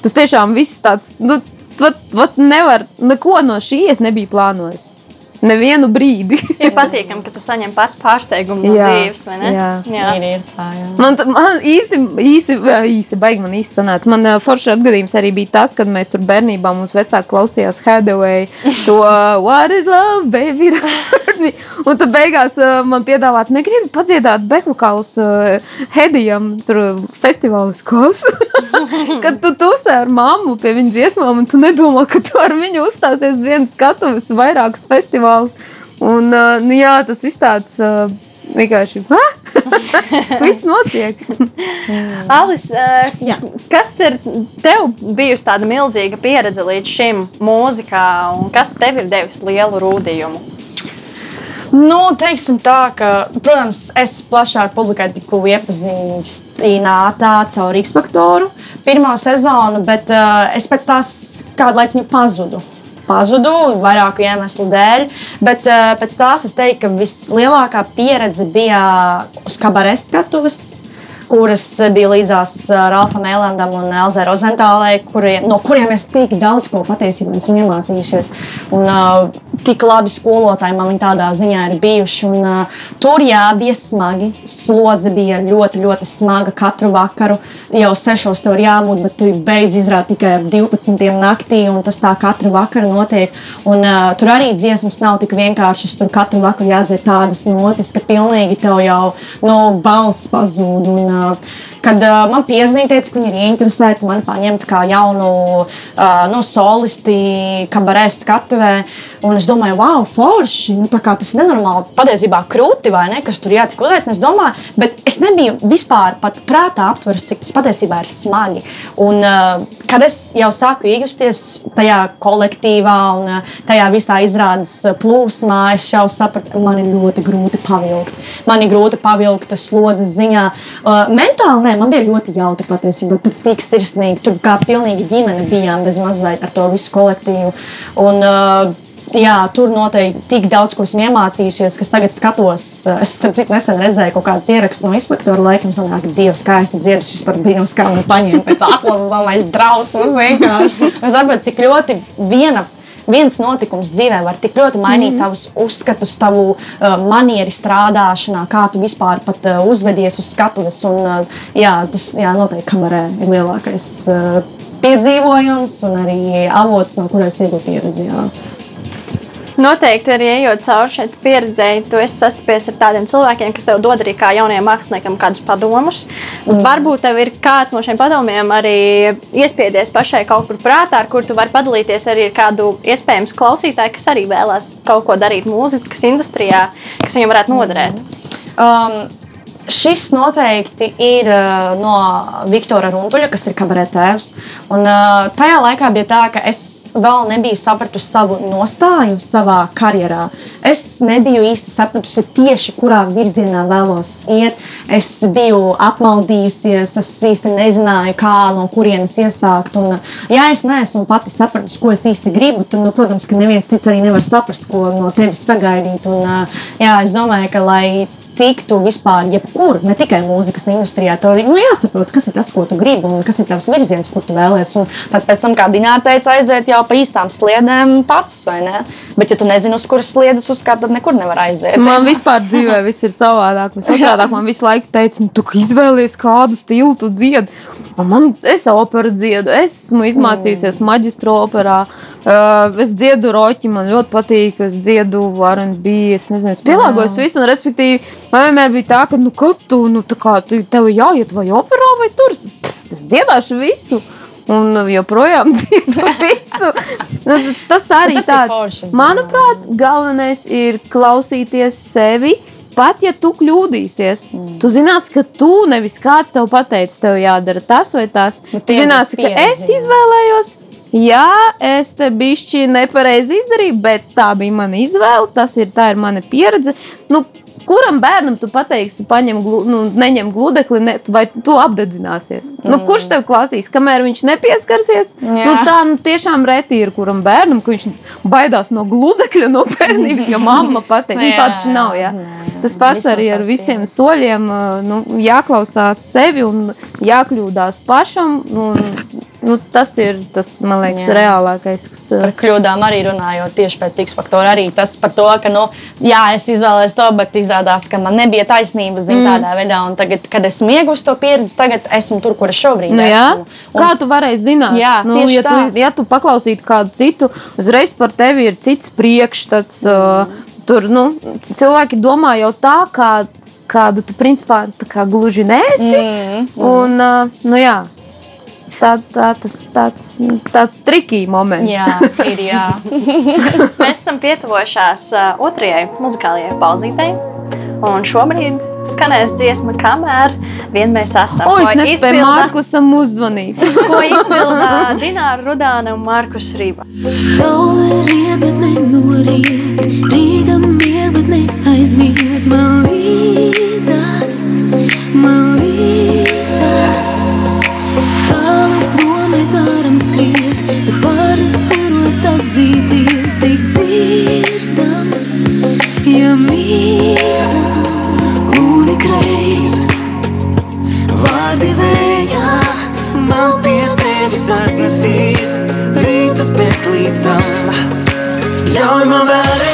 Tas tiešām viss tāds, nu, vat, vat nevar, neko no šī es nebiju plānojis. Nevienu brīdi. Ir patīkami, ka tu saņem pats pārsteigumu no Jā, dzīves, vai ne? jā. jā. Ir, ir tā, jā. Man, man īsti, īsi, īsi baigi man īsti sanāca. Man uh, foršs atgadījums arī bija tas, kad mēs tur bērnībā mums vecāki klausījās Hathaway to What is love, baby? Hurt me?" Un tad beigās uh, man piedāvāt, negribu padziedāt bekvokālus uh, Hedijam tur festivālus. Kas? kad tu tusē ar mammu pie viņa dziesmām un tu nedomā, ka tu ar viņu uzstāsies viens skatuves vairākus festivālus. Un, uh, nu, jā, tas viss tāds uh, vienkārši. Viss notiek. Alis, uh, kas ir tev bijusi tāda milzīga pieredze līdz šim mūzikā, un kas tev ir devis lielu rūdījumu? Nu, teiksim tā, ka, protams, es plašāk publikai tiku iepazīstināta caur X faktoru pirmo sezonu, bet uh, es pēc tās kādu laiku pazudu. Pazudu vairāku iemeslu dēļ, bet uh, pēc tās es teiktu, ka vislielākā pieredze bija uz kabaretes skatuves. kuras bija līdzās uh, Ralfam Elandam un Elzai Rozentālei, kuri, no kuriem es tik daudz ko patiesībā esmu iemācījušies. Un, uh, tik labi skolotāji man tādā ziņā ir bijuši. Un, uh, tur jā, bija smagi. Slodze bija ļoti, ļoti smaga katru vakaru. Jau sešos ir jābūt, bet tu beidz izrādīt tikai ap 12. naktī, un tas tā katru vakaru notiek. Un, uh, tur arī dziesmas nav tik vienkāršas. Tur katru vakaru jādzird tādas notis, ka pilnīgi tev jau no nu, balss pazūd. Un, uh, kad uh, man piezīmēja, teica, ka viņi ir interesēti mani paņemt kā jaunu uh, nu, solisti, kabarē skatuvē. Un es domāju, wow, forši. Nu, tas ir nenormāli. Patiesībā krūti vai ne, kas tur jātik uzveicināts. Es domāju, bet es nebiju vispār pat prātā aptveris, cik tas patiesībā ir smagi. Un, uh, kad es jau sāku iegusties tajā kolektīvā un uh, tajā visā izrādes plūsmā, es jau sapratu, ka man ir ļoti grūti pavilkt. Man ir grūti pavilkt slodzes ziņā. Uh, mentāli nē, man bija ļoti jautri patiesībā. Tur tik sirsnīgi, tur kā pilnīgi ģimene bijām bez mazliet ar to visu kolektīvu. Un, uh, jā, tur noteikti tik daudz ko esmu iemācījušies, kas tagad skatos. Eh, es tik nesen redzēju kaut kādus ierakstus no inspektora laikam, ka Dievs, kā es dzirdu, šis par brīnums, kā man paņēma pēc atlases, domāju, drausmas vienkārši. Es saprotu, cik ļoti viena viens notikums dzīvē var tik ļoti mainīt mm tavus uzskatus, tavu uh, manieri strādāšanā, kā tu vispār pat, uh, uzvedies uz skatuves. Un, uh, jā, tas jā, noteikti kamerē ir lielākais uh, piedzīvojums un arī avots, no kuras iegūt pieredzi. Jā. Noteikti arī ejot cauri šai pieredzēji, tu esi sastapies ar tādiem cilvēkiem, kas tev dod arī kā jauniem māksliniekam kādus padomus. Mm. Varbūt tev ir kāds no šiem padomiem arī iespiedies pašai kaut kur prātā, ar kur tu vari padalīties arī ar kādu iespējams klausītāju, kas arī vēlās kaut ko darīt mūzikas industrijā, kas viņam varētu noderēt. Um, Šis noteikti ir uh, no Viktora Runtuļa, kas ir kabaretēvs. Un, uh, tajā laikā bija tā, ka es vēl nebiju sapratusi savu nostāju savā karjerā. Es nebiju īsti sapratusi tieši, kurā virzienā vēlos iet. Es biju apmaldījusies, es īsti nezināju, kā no kurienes iesākt. Un, ja es neesmu pati sapratusi, ko es īsti gribu, tad, nu, protams, ka neviens cits arī nevar saprast, ko no tevis sagaidīt. Un, uh, jā, es domāju, ka lai tiktu vispār jebkur, ne tikai mūzikas industrijā. Tev ir nu, jāsaprot, kas ir tas, ko tu gribi un kas ir tavs virziens, kur tu vēlēsies. Un tad tam, kā Dināra teica, aiziet jau pa īstām sliedēm pats, vai ne? Bet, ja tu nezini, uz kuras sliedas uzkāpt, tad nekur nevar aiziet. Man vispār dzīvē viss ir savādāk. Otrādāk man visu laiku teica, nu, tu izvēlies kādu stilu, tu dziedi. Un man, es operu dziedu, esmu izmācījusies mm. maģistra operā. Uh, es dziedu roķi, man ļoti patīk, es dziedu RB. Es nezinu, es pielāgojos mm. visam, respektīvi, man vienmēr bija tā, ka, nu, kad tu, nu, tā kā tu, tev jāiet vai operā vai tur, es dziedāšu visu. Un joprojām dziedu visu. Nu, tas arī nu, tas tāds. Foršas, manuprāt, galvenais ir klausīties sevi. Pat ja tu kļūdīsies, mm. tu zināsi, ka tu nevis kāds tev pateicis, tev jādara tas vai tas. Bet tu zināsi, ka es izvēlējos Jā, es te bišķi nepareizi izdarīju, bet tā bija mana izvēle. Tas ir, ir mana pieredze. Nu, kuram bērnam tu pateiksi, paņem, glu, nu, neņem gludekli, ne, vai tu apdedzināsies? Nu, mm. Nu, kurš tev klausīs, kamēr viņš nepieskarsies? Jā. Nu, tā nu, tiešām reti ir kuram bērnam, ka viņš baidās no gludekļa, no bērnības, jo mamma pateiks, nu, tāds nav. Jā. Tas pats arī ar visiem pieredzi. soļiem. Nu, jāklausās sevi un jākļūdās pašam. Un, Nu, tas ir tas, man liekas, jā. reālākais. Kas... Par kļūdām arī runājot tieši pēc X faktora. Arī tas par to, ka, nu, jā, es izvēlējos to, bet izrādās, ka man nebija taisnība zin, mm. tādā veidā. Un tagad, kad esmu ieguvis to pieredzi, tagad esmu tur, kur es šobrīd nu, esmu. Un... Kā tu varēji zināt? Jā, nu, ja, tā. tu, ja tu paklausītu kādu citu, uzreiz par tevi ir cits priekšstats. Mm. Uh, tur nu, cilvēki domā jau tā, kā kādu tu principā gluži nesi. Mm, mm. Un, uh, nu, jā, tā, tā, tas tāds, tāds trikīgi moments. Jā, ir. Jā. Mēs esam pietuvojušās uh, otrajai muzikālajai pauzītei. Un šobrīd skanēs dziesma, kamēr vien mēs esam. O, es nespēju izpilda, Markusam uzzvanīt. ko izpildā Dināra Rudāna un Markus Rība. Saule riet, bet nenorīt, Rīga mieg, bet neaizmiedz man līdzās, man līdzās mēs varam skriet, bet vārdus, kuros atzīties, tik dzirdam, ja mīlam un ikreiz. Vārdi vējā man pie tevis atnesīs, rītus pēc līdz tam, ļauj man vēlreiz.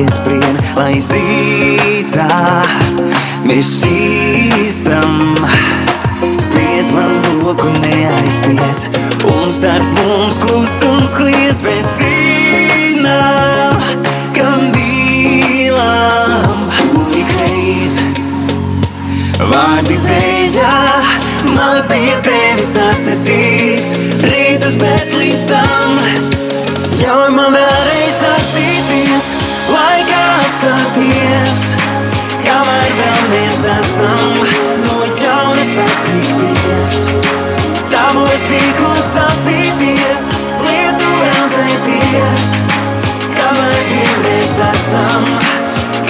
Sāpes brien Lai zītā mēs šīstam. Sniedz man roku neaizsniedz Un starp mums klusums kliedz Bet zinām, kam dīlam Unikreiz Vārdi vējā, man pie tevis atnesīs Rītus, bet līdz tam Ļauj man Laikā apstāties Kamēr vēl mēs esam. No jauna satikties. Tavos tīklos apīties Lietu vēl dzēties. Kamēr vien mēs esam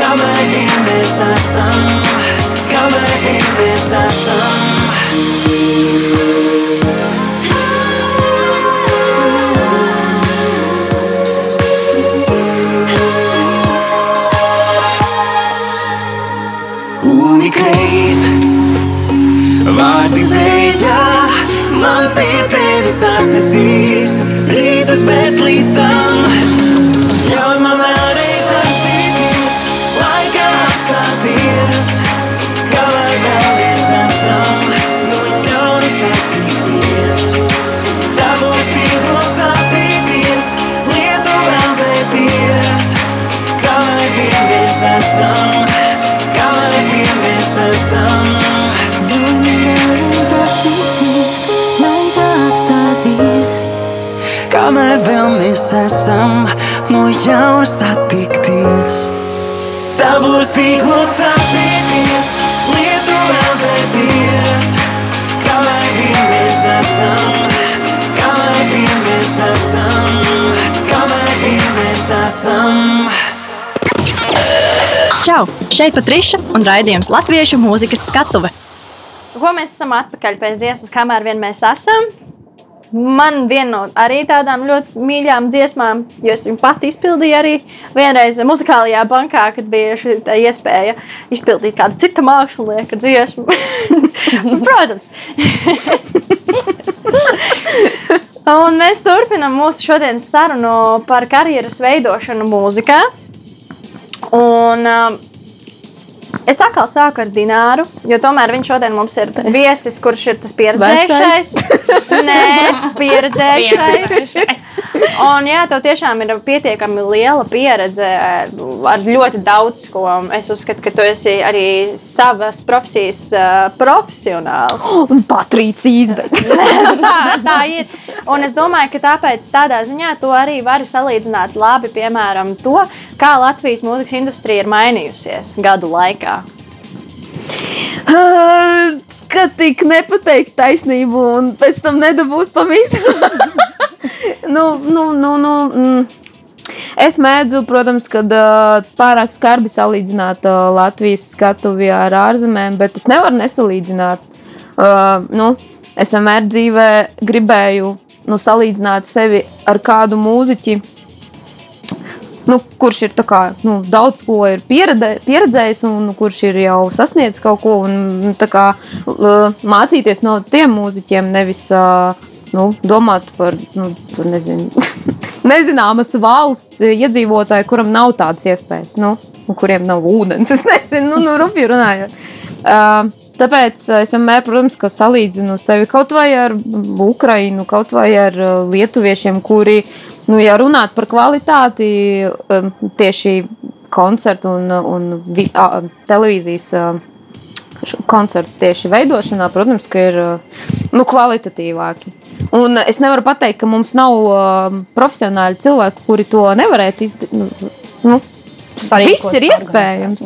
Kamēr vien mēs esam Kamēr vien mēs esam pie tevis atnesīs Rītus, bet esam no jauna satikties Tavos tīklos apieties, lietu vēl dzēties Kamēr vien mēs esam, kamēr vien mēs esam Kamēr vien mēs esam Čau! Šeit Patriša un raidījums Latviešu mūzikas skatuve. Ko mēs esam atpakaļ pēc dziesmas, kamēr vien mēs esam? Man viena no arī tādām ļoti mīļām dziesmām, jo es viņu pati izpildīju arī vienreiz muzikālajā bankā, kad bija šī iespēja izpildīt kādu citu mākslinieku dziesmu. Protams. Un mēs turpinām mūsu šodienas sarunu par karjeras veidošanu mūzikā. Un, um, Es atkal sāku ar Dināru, jo tomēr viņš šodien mums ir viesis, kurš ir tas pieredzējušais. Nē, pieredzējušais. Un jā, tev tiešām ir pietiekami liela pieredze ar ļoti daudz ko. Es uzskatu, ka tu esi arī savas profesijas uh, profesionāls. Un Patrīcijas, bet tā, tā ir. Un es domāju, ka tāpēc tādā ziņā tu arī vari salīdzināt labi, piemēram, to, kā Latvijas mūzikas industrija ir mainījusies gadu laikā. ka tik nepateikt taisnību un pēc tam nedabūt pavisam. nu, nu, nu, nu, mm. Es mēdzu, protams, kad uh, pārāk skarbi salīdzināt uh, Latvijas skatuvi ar ārzemēm, bet es nevaru nesalīdzināt. Uh, nu, es vienmēr dzīvē gribēju nu, salīdzināt sevi ar kādu mūziķi, nu, kurš ir kā, nu, daudz ko ir pieredē, pieredzējis un nu, kurš ir jau sasniedzis kaut ko. Un, nu, kā, mācīties no tiem mūziķiem, nevis nu, domāt par, nu, par nezinu, nezināmas valsts iedzīvotāju, kuram nav tādas iespējas, nu, kuriem nav ūdens. Es nezinu, nu, nu rupi runājot. Uh, Tāpēc es vienmēr, protams, salīdzinu sevi kaut vai ar Ukrajinu, kaut vai ar lietuviešiem, kuri, nu, ja runāt par kvalitāti, um, tieši koncertu un, un vi, a, televīzijas koncertu tieši veidošanā, protams, ka ir nu, kvalitatīvāki. Un es nevaru pateikt, ka mums nav profesionāli cilvēki, kuri to nevarētu izdarīt. Nu, nu, Sarīkot Viss ir iespējams.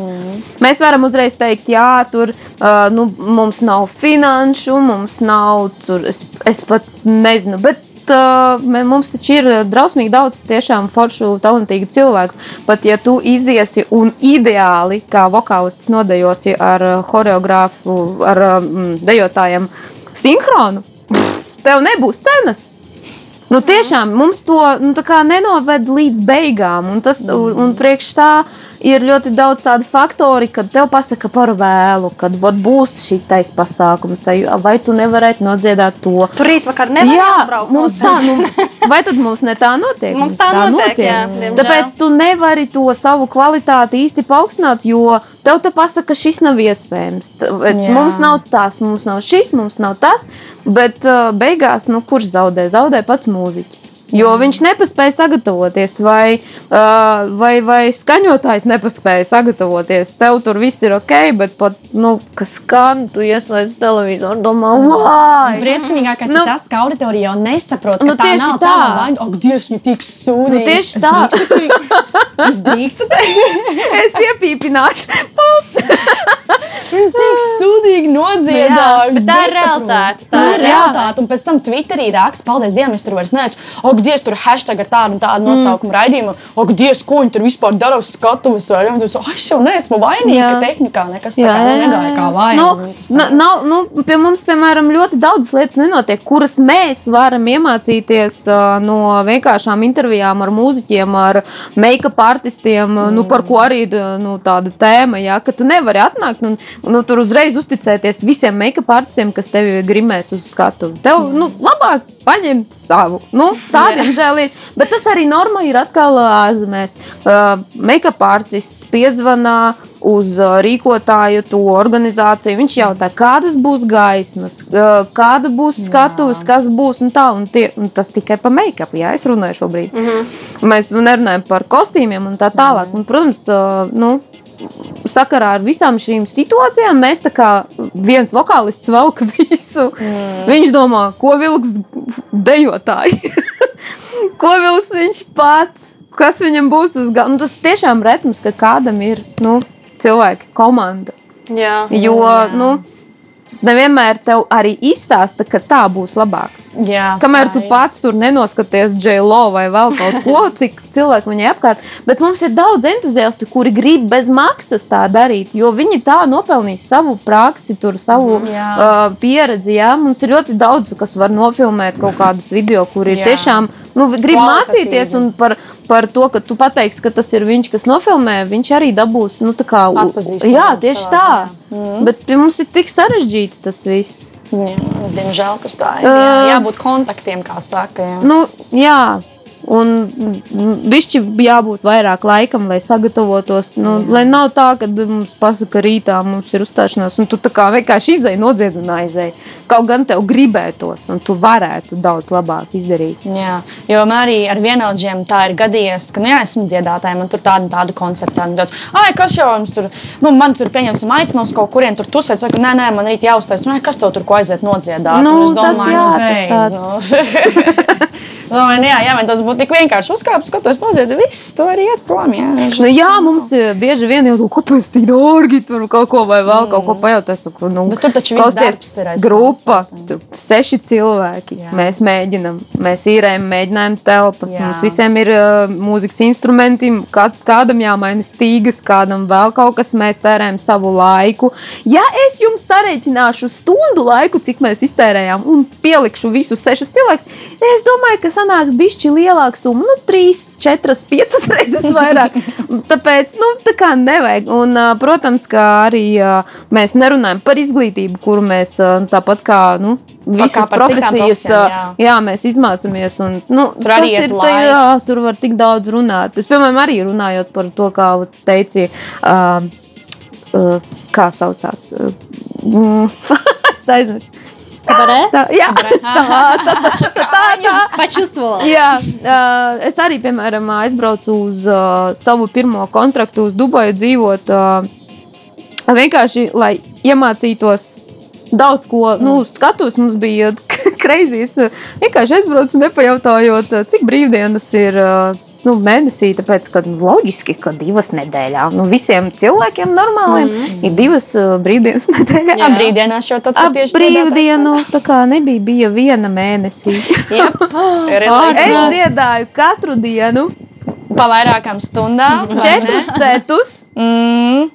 Mēs varam uzreiz teikt, jā, tur uh, nu, mums nav finanšu, mums nav tur, es, es pat nezinu. Bet, uh, mē- Mums taču ir drausmīgi daudz tiešām foršu, talantīgu cilvēku. Pat ja tu iziesi un ideāli, kā vokālists, nodejosi ar uh, choreogrāfu, ar um, dejotājiem sinhronu, pff, tev nebūs cenas. Nu, tiešām mums to nu, nenoved līdz beigām. Un, tas, un, un priekš tā ir ļoti daudz tādu faktoru, kad tev pasaka par vēlu, kad vot, būs šis pasākums, vai- tu nevarētu nodziedāt to. Tur rīt vakar nevar Jā, jābrauc mums tā, nu, vai tad mums ne tā notiek? Mums tā notiek, jā, diemžēl. Tāpēc tu nevari to savu kvalitāti īsti paaugstināt, jo tev te pasaka, ka šis nav iespējams. Jā. Mums nav tas, mums nav šis, mums nav tas, bet uh, beigās, nu, kurš zaudē? Zaudē pats mūziķis. Jo viņš nepaspēja sagatavoties, vai, uh, vai, vai skaņotājs nepaspēja sagatavoties. Tev tur viss ir ok, bet pat, nu, kas skan, tu ieslēdz televizoru, domā, vai! Briesmīgākais Nu. ir tas, ka auditorija jau nesaprot, ka Nu, tā tieši nav tā. tā. Ak, Dievs, viņa tik sūdīga. Nu, tieši Es tā. drīkstu? Es drīkstu teikt, Es iepīpināšu. tik sūdīgi nodziedāja. bet tā ir realitāte, tā ir realitāte. Un pēc tam Twitterī raksta, paldies Dievam, es tur vairs neesmu. Ak, Dievs, tur hashtag ar tādu un tādu nosaukumu mm. raidījumu. Ak, Dievs, ko viņi tur vispār dara uz skatuves. vai ne? Un tu saki, "Ai, Es jau neesmu vainīga, Jā. tehnikā nekas tā kā negāja kā vaina. Nu, tas na- nav, nu, pie mums, piemēram, ļoti daudz lietas nenotiek, kuras mēs varam iemācīties uh, no vienkāršām intervijām ar mūziķiem, ar make-up artistiem, mm. nu, par ko arī ir nu, tāda tēma. Jā, ka tu nevari atnākt un nu, tur uzreiz uzticēties visiem make-up artistiem, kas tevi grimēs uz skatuves. Tev nu, labāk paņemt savu. Nu, tā, diemžēl, ir. Bet tas arī normāli ir atkal ārzemēs. Uh, make-up artists piezvanā uz rīkotāju, to organizāciju. Viņš jautā, kādas būs gaismas, uh, kāda būs skatuves, kas būs un tā. Un tie, un tas tikai par make-up, jā, es runāju šobrīd. Mm -hmm. Mēs nerunājam par kostīmiem un tā tālāk. Un, protams, uh, nu, sakarā ar visām šīm situācijām mēs tā kā viens vokālists velk visu. Mm. Viņš domā, ko vilks dejotāji, ko vilks viņš pats, kas viņam būs uz galda. Nu, tas tiešām retums, ka kādam ir nu, cilvēki, komanda. Jā. Jo nu, nevienmēr tev arī izstāsta, ka tā būs labāk. Jā, Kamēr tā tu ir. pats tur nenoskaties J.Lo vai vēl kaut ko, cik cilvēku viņai apkārt. Bet mums ir daudz entuziastu, kuri grib bez maksas tā darīt, jo viņi tā nopelnīs savu praksi, tur, savu Jā. uh, pieredzi. Jā. Mums ir ļoti daudz, kas var nofilmēt kaut kādus video, kur ir Jā. tiešām nu, grib mācīties. Un par, par to, ka tu pateiksi, ka tas ir viņš, kas nofilmē, viņš arī dabūs. Nu, tā kā, jā, tieši tā. Mm. Bet mums ir tik sarežģīts tas viss. Jā, diemžēl tas tā ir. Jā, jābūt kontaktiem, kā saka. Jā. Nu, jā. Un višķi jābūt vairāk laikam, lai sagatavotos. Nu, lai nav tā, ka mums pasaka, rītā mums ir uzstāšanās, un tu tā kā vienkārši izēji nodzied un aizēji. Kaut gan tev gribētos, un tu varētu daudz labāk izdarīt. Jā, jo man arī ar vienaudžiem tā ir gadījies, ka, nu, jā, esmu dziedātāja, man tur tāda, tāda koncerta, un tāds, ah, kas jau jums tur, nu, man tur, pieņemsim, aicina uz kaut kurien tur tusēt, vai, ka, nē, nē, man rīt jāuztais, nu, ai, kas tev tur ko aiziet nodziedāt? Nu, Un es tas jā, nu, tas nu. Domāju, nu, jā, jā, man tas būtu tik vienkārši uzkāpt, skatos, noziedi, viss, to arī iet prom, jā. Nu, jā, mums eh, bieži vien jau kaut kāpēc tik dārgi tur kaut ko vai vēl kaut ko pajautās. Nu, Mm. Bet tur taču viss darbs ir aiz grupa, tur seši cilvēki. Jā. Mēs mēģinam, mēs īrējam, mēģinājam telpas. Jā. Mums visiem ir uh, mūzikas instrumenti, kā, kādam jāmaina stīgas, kādam vēl kaut kas. Mēs tērējam savu laiku. Ja es jums sareiķināšu stundu laiku, cik mēs iztērējām, un pielikšu visus sešus cilvēkus, es domāju, ka sanāks bišķi lielāka summa. Nu, trīs, četras, piecas reizes vairāk. Tāpēc, nu, tā kā nevajag. Un, ā, protams, ka arī ā, mēs nerunājam par izglītību, kuru mēs ā, tāpat kā nu, visas profesijas, jā. jā, mēs izmācāmies. Un, nu, tur arī ir tā, jā, tur var tik daudz runāt. Es, piemēram, arī runājot par to, kā teici, uh, uh, kā saucās. Uh, es aizmirsu. Kabarē? Tā, jā, Kabarē. tā, tā, tā, tā, tā, tā. Pačuvstvola. Jā, uh, es arī, piemēram, aizbraucu uz uh, savu pirmo kontraktu uz Dubaju dzīvot. Uh, vienkārši, lai iemācītos daudz ko, nu, skatos, mums bija kreizīs. Vienkārši aizbraucu, nepajautājot, cik brīvdienas ir. Nu, mēnesī, tāpēc, ka nu, loģiski, ka divas nedēļā. Nu, visiem cilvēkiem normāliem mm. ir divas uh, brīvdienas nedēļā. Jā, brīvdienās jau tāds Ap brīvdienu tā kā nebija, bija viena mēnesī. es dziedāju katru dienu Pa vairākām stundām. vai četrus setus. Mm.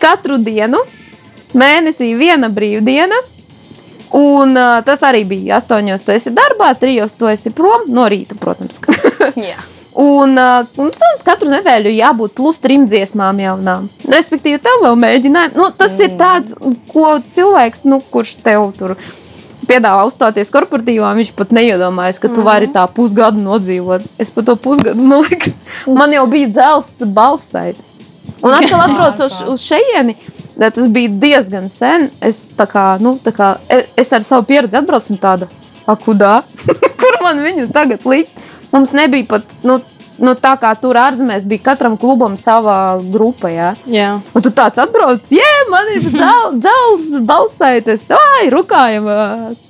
katru dienu, mēnesī viena brīvdiena. Un uh, tas arī bija astoņos, tu esi darbā, trijos tu esi prom no rīta, protams. Jā. Un, uh, un katru nedēļu jābūt plus trim dziesmām jaunām. Respektīvi, tev vēl mēģinājumi. Nu, tas mm. ir tāds, ko cilvēks, nu, kurš tev tur piedāvā uzstāties korporatīvā, viņš pat neiedomājas, ka tu vari tā pusgadu nodzīvot. Es par to pusgadu, man liekas, man jau bija dzels balsaitas. Un atkal atbraucu uz, uz šejieni. Tas bija diezgan sen. Es, kā, nu, kā, e- es ar savu pieredzi atbraucu un tāda, akudā, kur man viņu tagad likt. Mums nebija pat nu, nu, tā, kā tur ārzemēs bija katram klubam sava grupa. Jā. Jā. Un tu tāds atbrauc, jē, man ir dzels, balsaites, vai rukājam,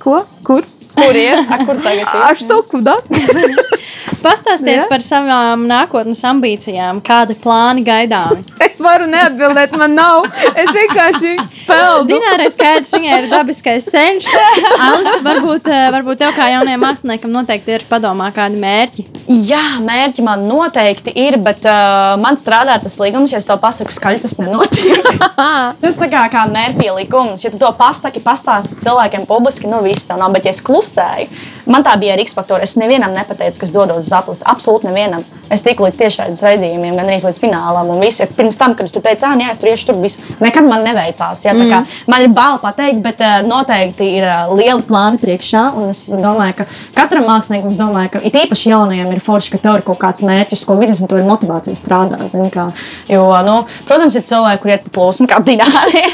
ko, kur? Kur ir? A, kur tagad ir? Aš to kudā. Pastāstiet Jā. par savām nākotnes ambīcijām, kādi plāni gaidāmi. Es varu neatbildēt, man nav. Es vienkārši peldu. Dinārai skaidrs, viņai ir dabiskais ceļš. Alisa, varbūt, eh, varbūt tev kā jaunajam māksliniekam noteikti ir padomā kādi mērķi. Jā, mērķi man noteikti ir, bet uh, man strādā tas līgums, ja es to pasaku skaļi, tas nenotiek. tas tā kā, kā mērķpielikums. Ja tu to pasaki, pastāsti cilvēkiem publiski, nu viss tā nav. Bet, ja es klusēju, man tā bija ar X-faktoru. Es nevienam nepateicu, kas dodos uz aplis. Absolūti nevienam. Es tiku līdz tiešraides raidījumiem, gan arī līdz finālam. Un visi, pirms tam, kad es tur teicu, ah, jā, es tur iešu, tur viss. Nekad man neveicās. Jā, kā man ir bail pateikt, bet uh, noteikti ir uh, lieli plāni priekšā. Un es domāju, ka katram māksliniekam, es domāju, ka it īpaši jaunajiem ir forši, ka tev ir kaut kāds mērķis, ko vidus, un tev ir motivācija strādāt. zini kā. Jo, nu, protams, ir cilvēki, kuriem ir pa plūsmu kā dināri.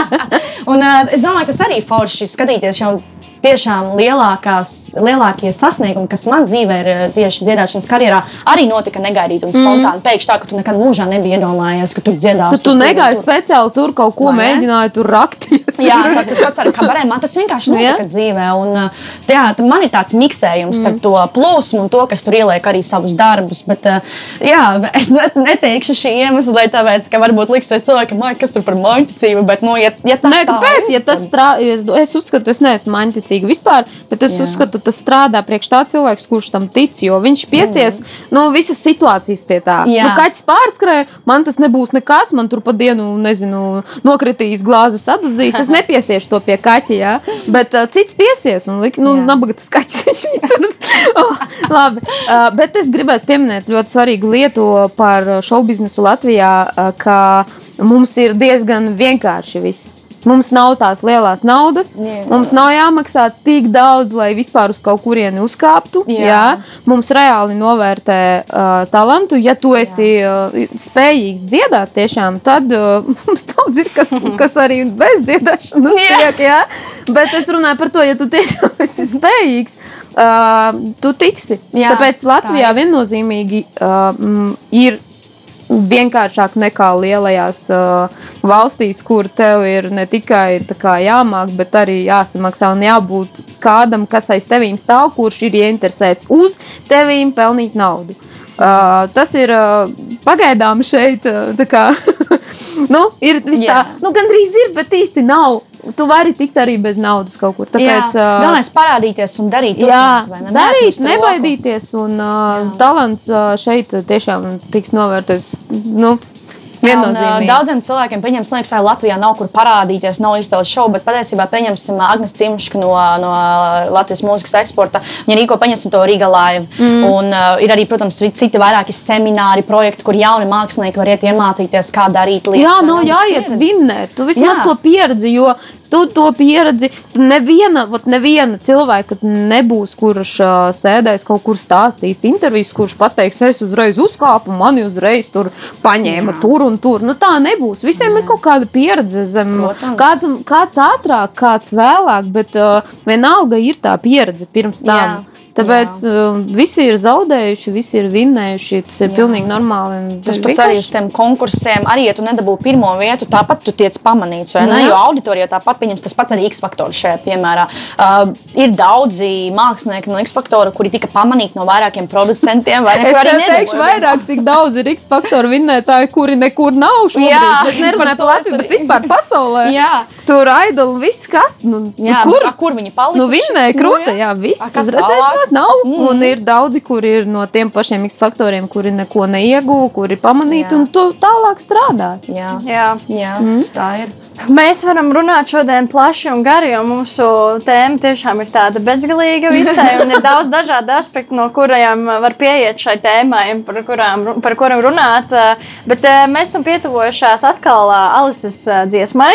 un uh, es domāju, tas arī forši skatīties jau. Tiešām lielākās, lielākie sasniegumi, kas man dzīvē ir eh, tieši dziedāšanas karjerā, arī notika negaidīti un spontāni. Mm. Pēkšņi tā, ka tu nekad mūžā nebija iedomājies, ka tu dziedāsi. Tu, tu negāji speciāli tur kaut ko mēģināji tur rakties. Jā, tā, tas pats ar kabarē. Man tas vienkārši notika dzīvē. Un, uh, jā, tā man ir tāds miksējums starp to plūsmu un to, kas tur ieliek arī savus darbus. Bet, uh, jā, es ne- neteikšu šī iemesla, tāpēc, ka varbūt liksies cilvēkam, "Ai, kas tur par māksliniecību. Bet, nu, ja, ja tas Nē, tā kāpēc? ir, Ja tas tad- strādā, es, es uzskatu, es neesmu maņķicīga vispār, bet es Jā. uzskatu, tas strādā priekš tā cilvēks, kurš tam tic, jo viņš piesies nu, visas situācijas pie tā. Jā. Nu, kaķis pārskrēja, man tas nebūs nekas, man tur pa dienu, nezinu, nokritīs glāzes atdazīs. Es nepiesiešu to pie kaķa, jā. bet uh, cits piesies un lik, nu, Jā. nabaga tas kaķis. viņš viņu tur, oh, labi, uh, bet es gribētu pieminēt ļoti svarīgu lietu par šovu biznesu Latvijā, uh, ka mums ir diezgan vienkārši viss. Mums nav tās lielās naudas. Jā. Mums nav jāmaksā tik daudz, lai vispār uz kaut kurieni uzkāptu. Jā. Jā. Mums reāli novērtē uh, talantu. Ja tu esi uh, spējīgs dziedāt, tiešām, tad uh, mums daudz ir, kas, kas arī bez dziedāšanas Jā. tiek. Jā. Bet es runāju par to, ja tu tiešām esi spējīgs, uh, tu tiksi. Jā, Tāpēc tā Latvijā viennozīmīgi uh, ir vienkāršāk nekā lielajās uh, valstīs, kur tev ir ne tikai kā jāmāk, bet arī jāsamaksā un jābūt kādam, kas aiz tevīm stāv, kurš ir ieinteresēts uz tevīm pelnīt naudu. Uh, tas ir uh, pagaidām šeit. Uh, kā, nu, ir tā, nu, gandrīz ir, bet īsti nav. Tu vari tikt arī bez naudas kaut kur. Tāpēc, Jā, uh, galvenais parādīties un darīt. Jā, turpināt, ne? darīt, nebaidīties. Un uh, talants uh, šeit tiešām tiks novērtēts. Nu, un. Daudziem cilvēkiem, pieņemsim, liekas, ka Latvijā nav kur parādīties, nav izdevusi šovu, bet patiesībā, pieņemsim, Agnēs Cimška no, no Latvijas mūzikas eksporta. Viņa rīko, pieņemsim, to Riga Live. Mm. Un uh, ir arī, protams, citi vairāki semināri, projekti, kur jauni mākslinieki var iet iemācīties, kā darīt lietas. Jā, nav uz jāiet vinnēt. Tu vismaz Jā. to pieredzi, jo tu to pieredzi. Neviena, vat neviena cilvēka nebūs, kurš ā, sēdēs kaut kur stāstīs intervijas, kurš pateiks, es uzreiz uzkāpu, mani uzreiz tur paņēma tur un tur. Nu, tā nebūs. Visiem ir kaut kāda pieredze zem. Kāds, kāds ātrāk, kāds vēlāk, bet uh, vienalga ir tā pieredze pirms tam. Jā. Tāpēc uh, visi ir zaudējuši, visi ir vinnējuši. Tas ir pilnīgi normāli. Tas pats arī vienkārši- uz tiem konkursiem, arī, ja tu nedabū pirmo vietu, tāpat tu tiec pamanīts. ne? Jā. Jo auditorijā tāpat pieņems tas pats arī X faktors šajā piemērā. Uh, ir daudzi mākslinieki no X faktora, kuri tika pamanīti no vairākiem producentiem. Vai ne, Es arī teikšu vairāk, cik daudz ir X faktoru vinnētāji, kuri nekur nav šobrīd. Jā, es nerunāju par Latviju, arī- bet vispār pasaulē. Jā. Tur idoli viss kas. Nu, Jā, nu, kur? a, kur viņi palika? Nu, vinnēja krūta, jā, viss. A, kas Uzredzēšanās tālāk? nav. Mm. Un ir daudzi, kuri ir no tiem pašiem X faktoriem, kuri neko neieguva, kuri pamanīti Jā. un tu tālāk strādā. Jā, Jā. jā mm. tas tā ir. Mēs varam runāt šodien plaši un gari, jo mūsu tēma tiešām ir tāda bezgalīga visai. Un ir daudz dažādu aspektu, no kuriem var pieiet šai tēmai, par, kurām, par kurām runāt. Bet eh, mēs esam pietuvojušās atkal eh, Alises eh, dziesmai.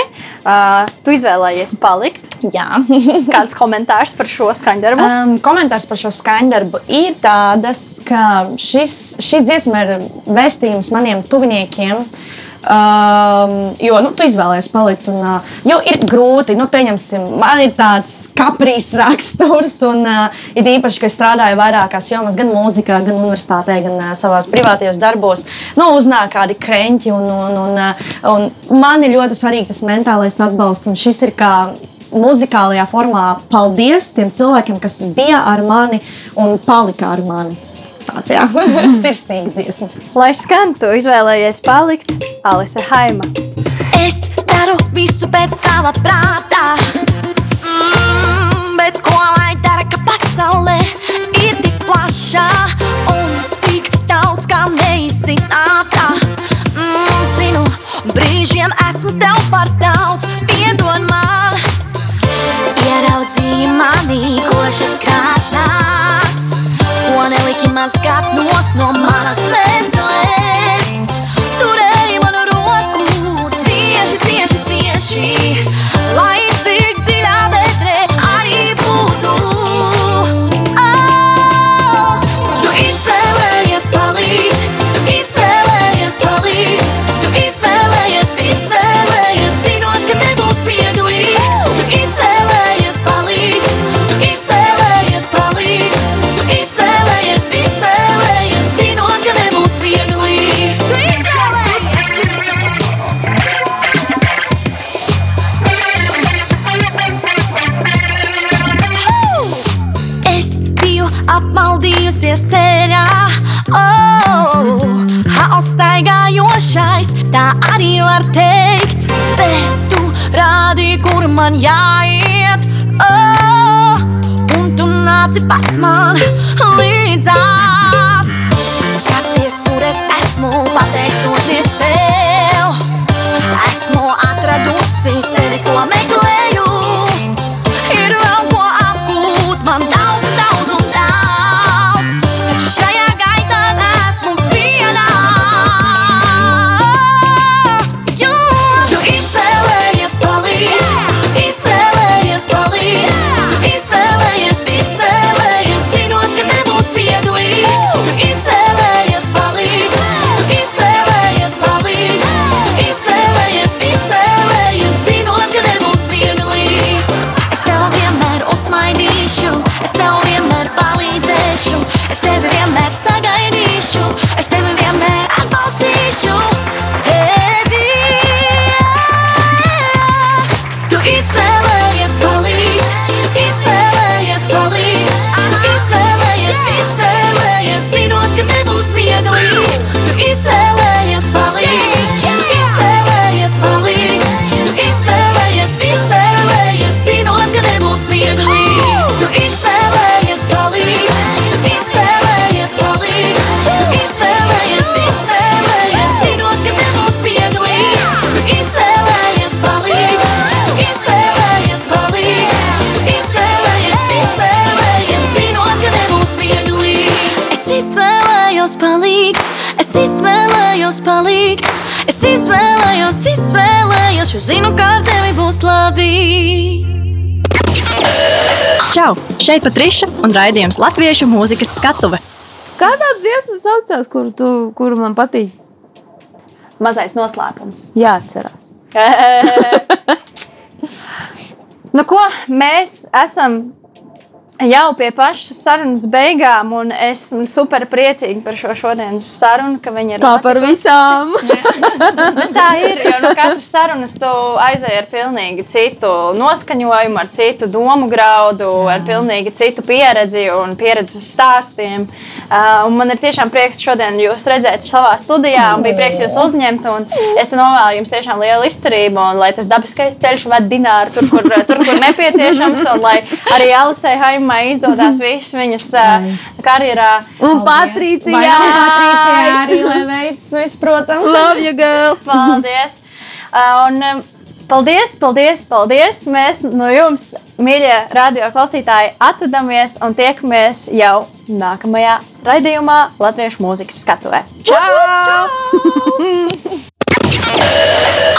Tu izvēlējies palikt. Jā. Kāds komentārs par šo skaņdarbu? Um, komentārs par šo skaņdarbu ir tāds, ka šis, šī dziesma ir vēstījums maniem tuviniekiem. Um, jo nu, tu izvēlējies palikt. Un, uh, jo ir grūti, nu, pieņemsim, man ir tāds kaprīs raksturs, un uh, ir īpaši, ka strādāju vairākās jomās, gan mūzikā, gan universitātē, gan uh, savās privātajos darbos. Nu, uznāk kādi kreņķi, un, un, un, uh, un man ir ļoti svarīgi tas mentālais atbalsts, un šis ir kā muzikālajā formā paldies tiem cilvēkiem, kas bija ar mani un palika ar mani. Tāds jā, sirsnīgi dziesma. Lai skan, tu izvēlējies palikt Alise Haima. Es daru visu pēc sava prātā. Mm, bet ko lai dara, ka pasaulē neliki man skat nos no manas jo zinu, ka ar tevi būs labi. Čau! Šeit Patriša un raidījums Latviešu mūzikas skatuve. Kādā dziesma saucās, kuru, tu, kuru man patīk? Mazais noslēpums. Jāatcerās. Nu, ko mēs esam jau pie pašas sarunas beigām, un esmu super priecīga par šo šodienas sarunu, ka viņi ir. Tā par visām. Bet tā ir, jo no katras sarunas tu aizēji ar pilnīgi citu noskaņojumu, ar citu domu graudu, ar pilnīgi citu pieredzi un pieredzes stāstiem. Uh, man ir tiešām prieks šodien jūs redzēt savā studijā, un bija prieks jūs uzņemt. Es novēlu jums tiešām lielu izturību, un lai tas dabiskais ceļš ved dināru tur, kur, tur, kur nepieciešams, un lai arī Alisai Haimai izdodas viss viņas uh, karjerā. Un Patricija! Patricija arī, lai veids viss, protams. Love you, girl! Paldies! Uh, un, um, Paldies, paldies, paldies! Mēs no jums, mīļie radio klausītāji, atvadamies un tiekamies jau nākamajā raidījumā Latviešu mūzikas skatuvē. Čau!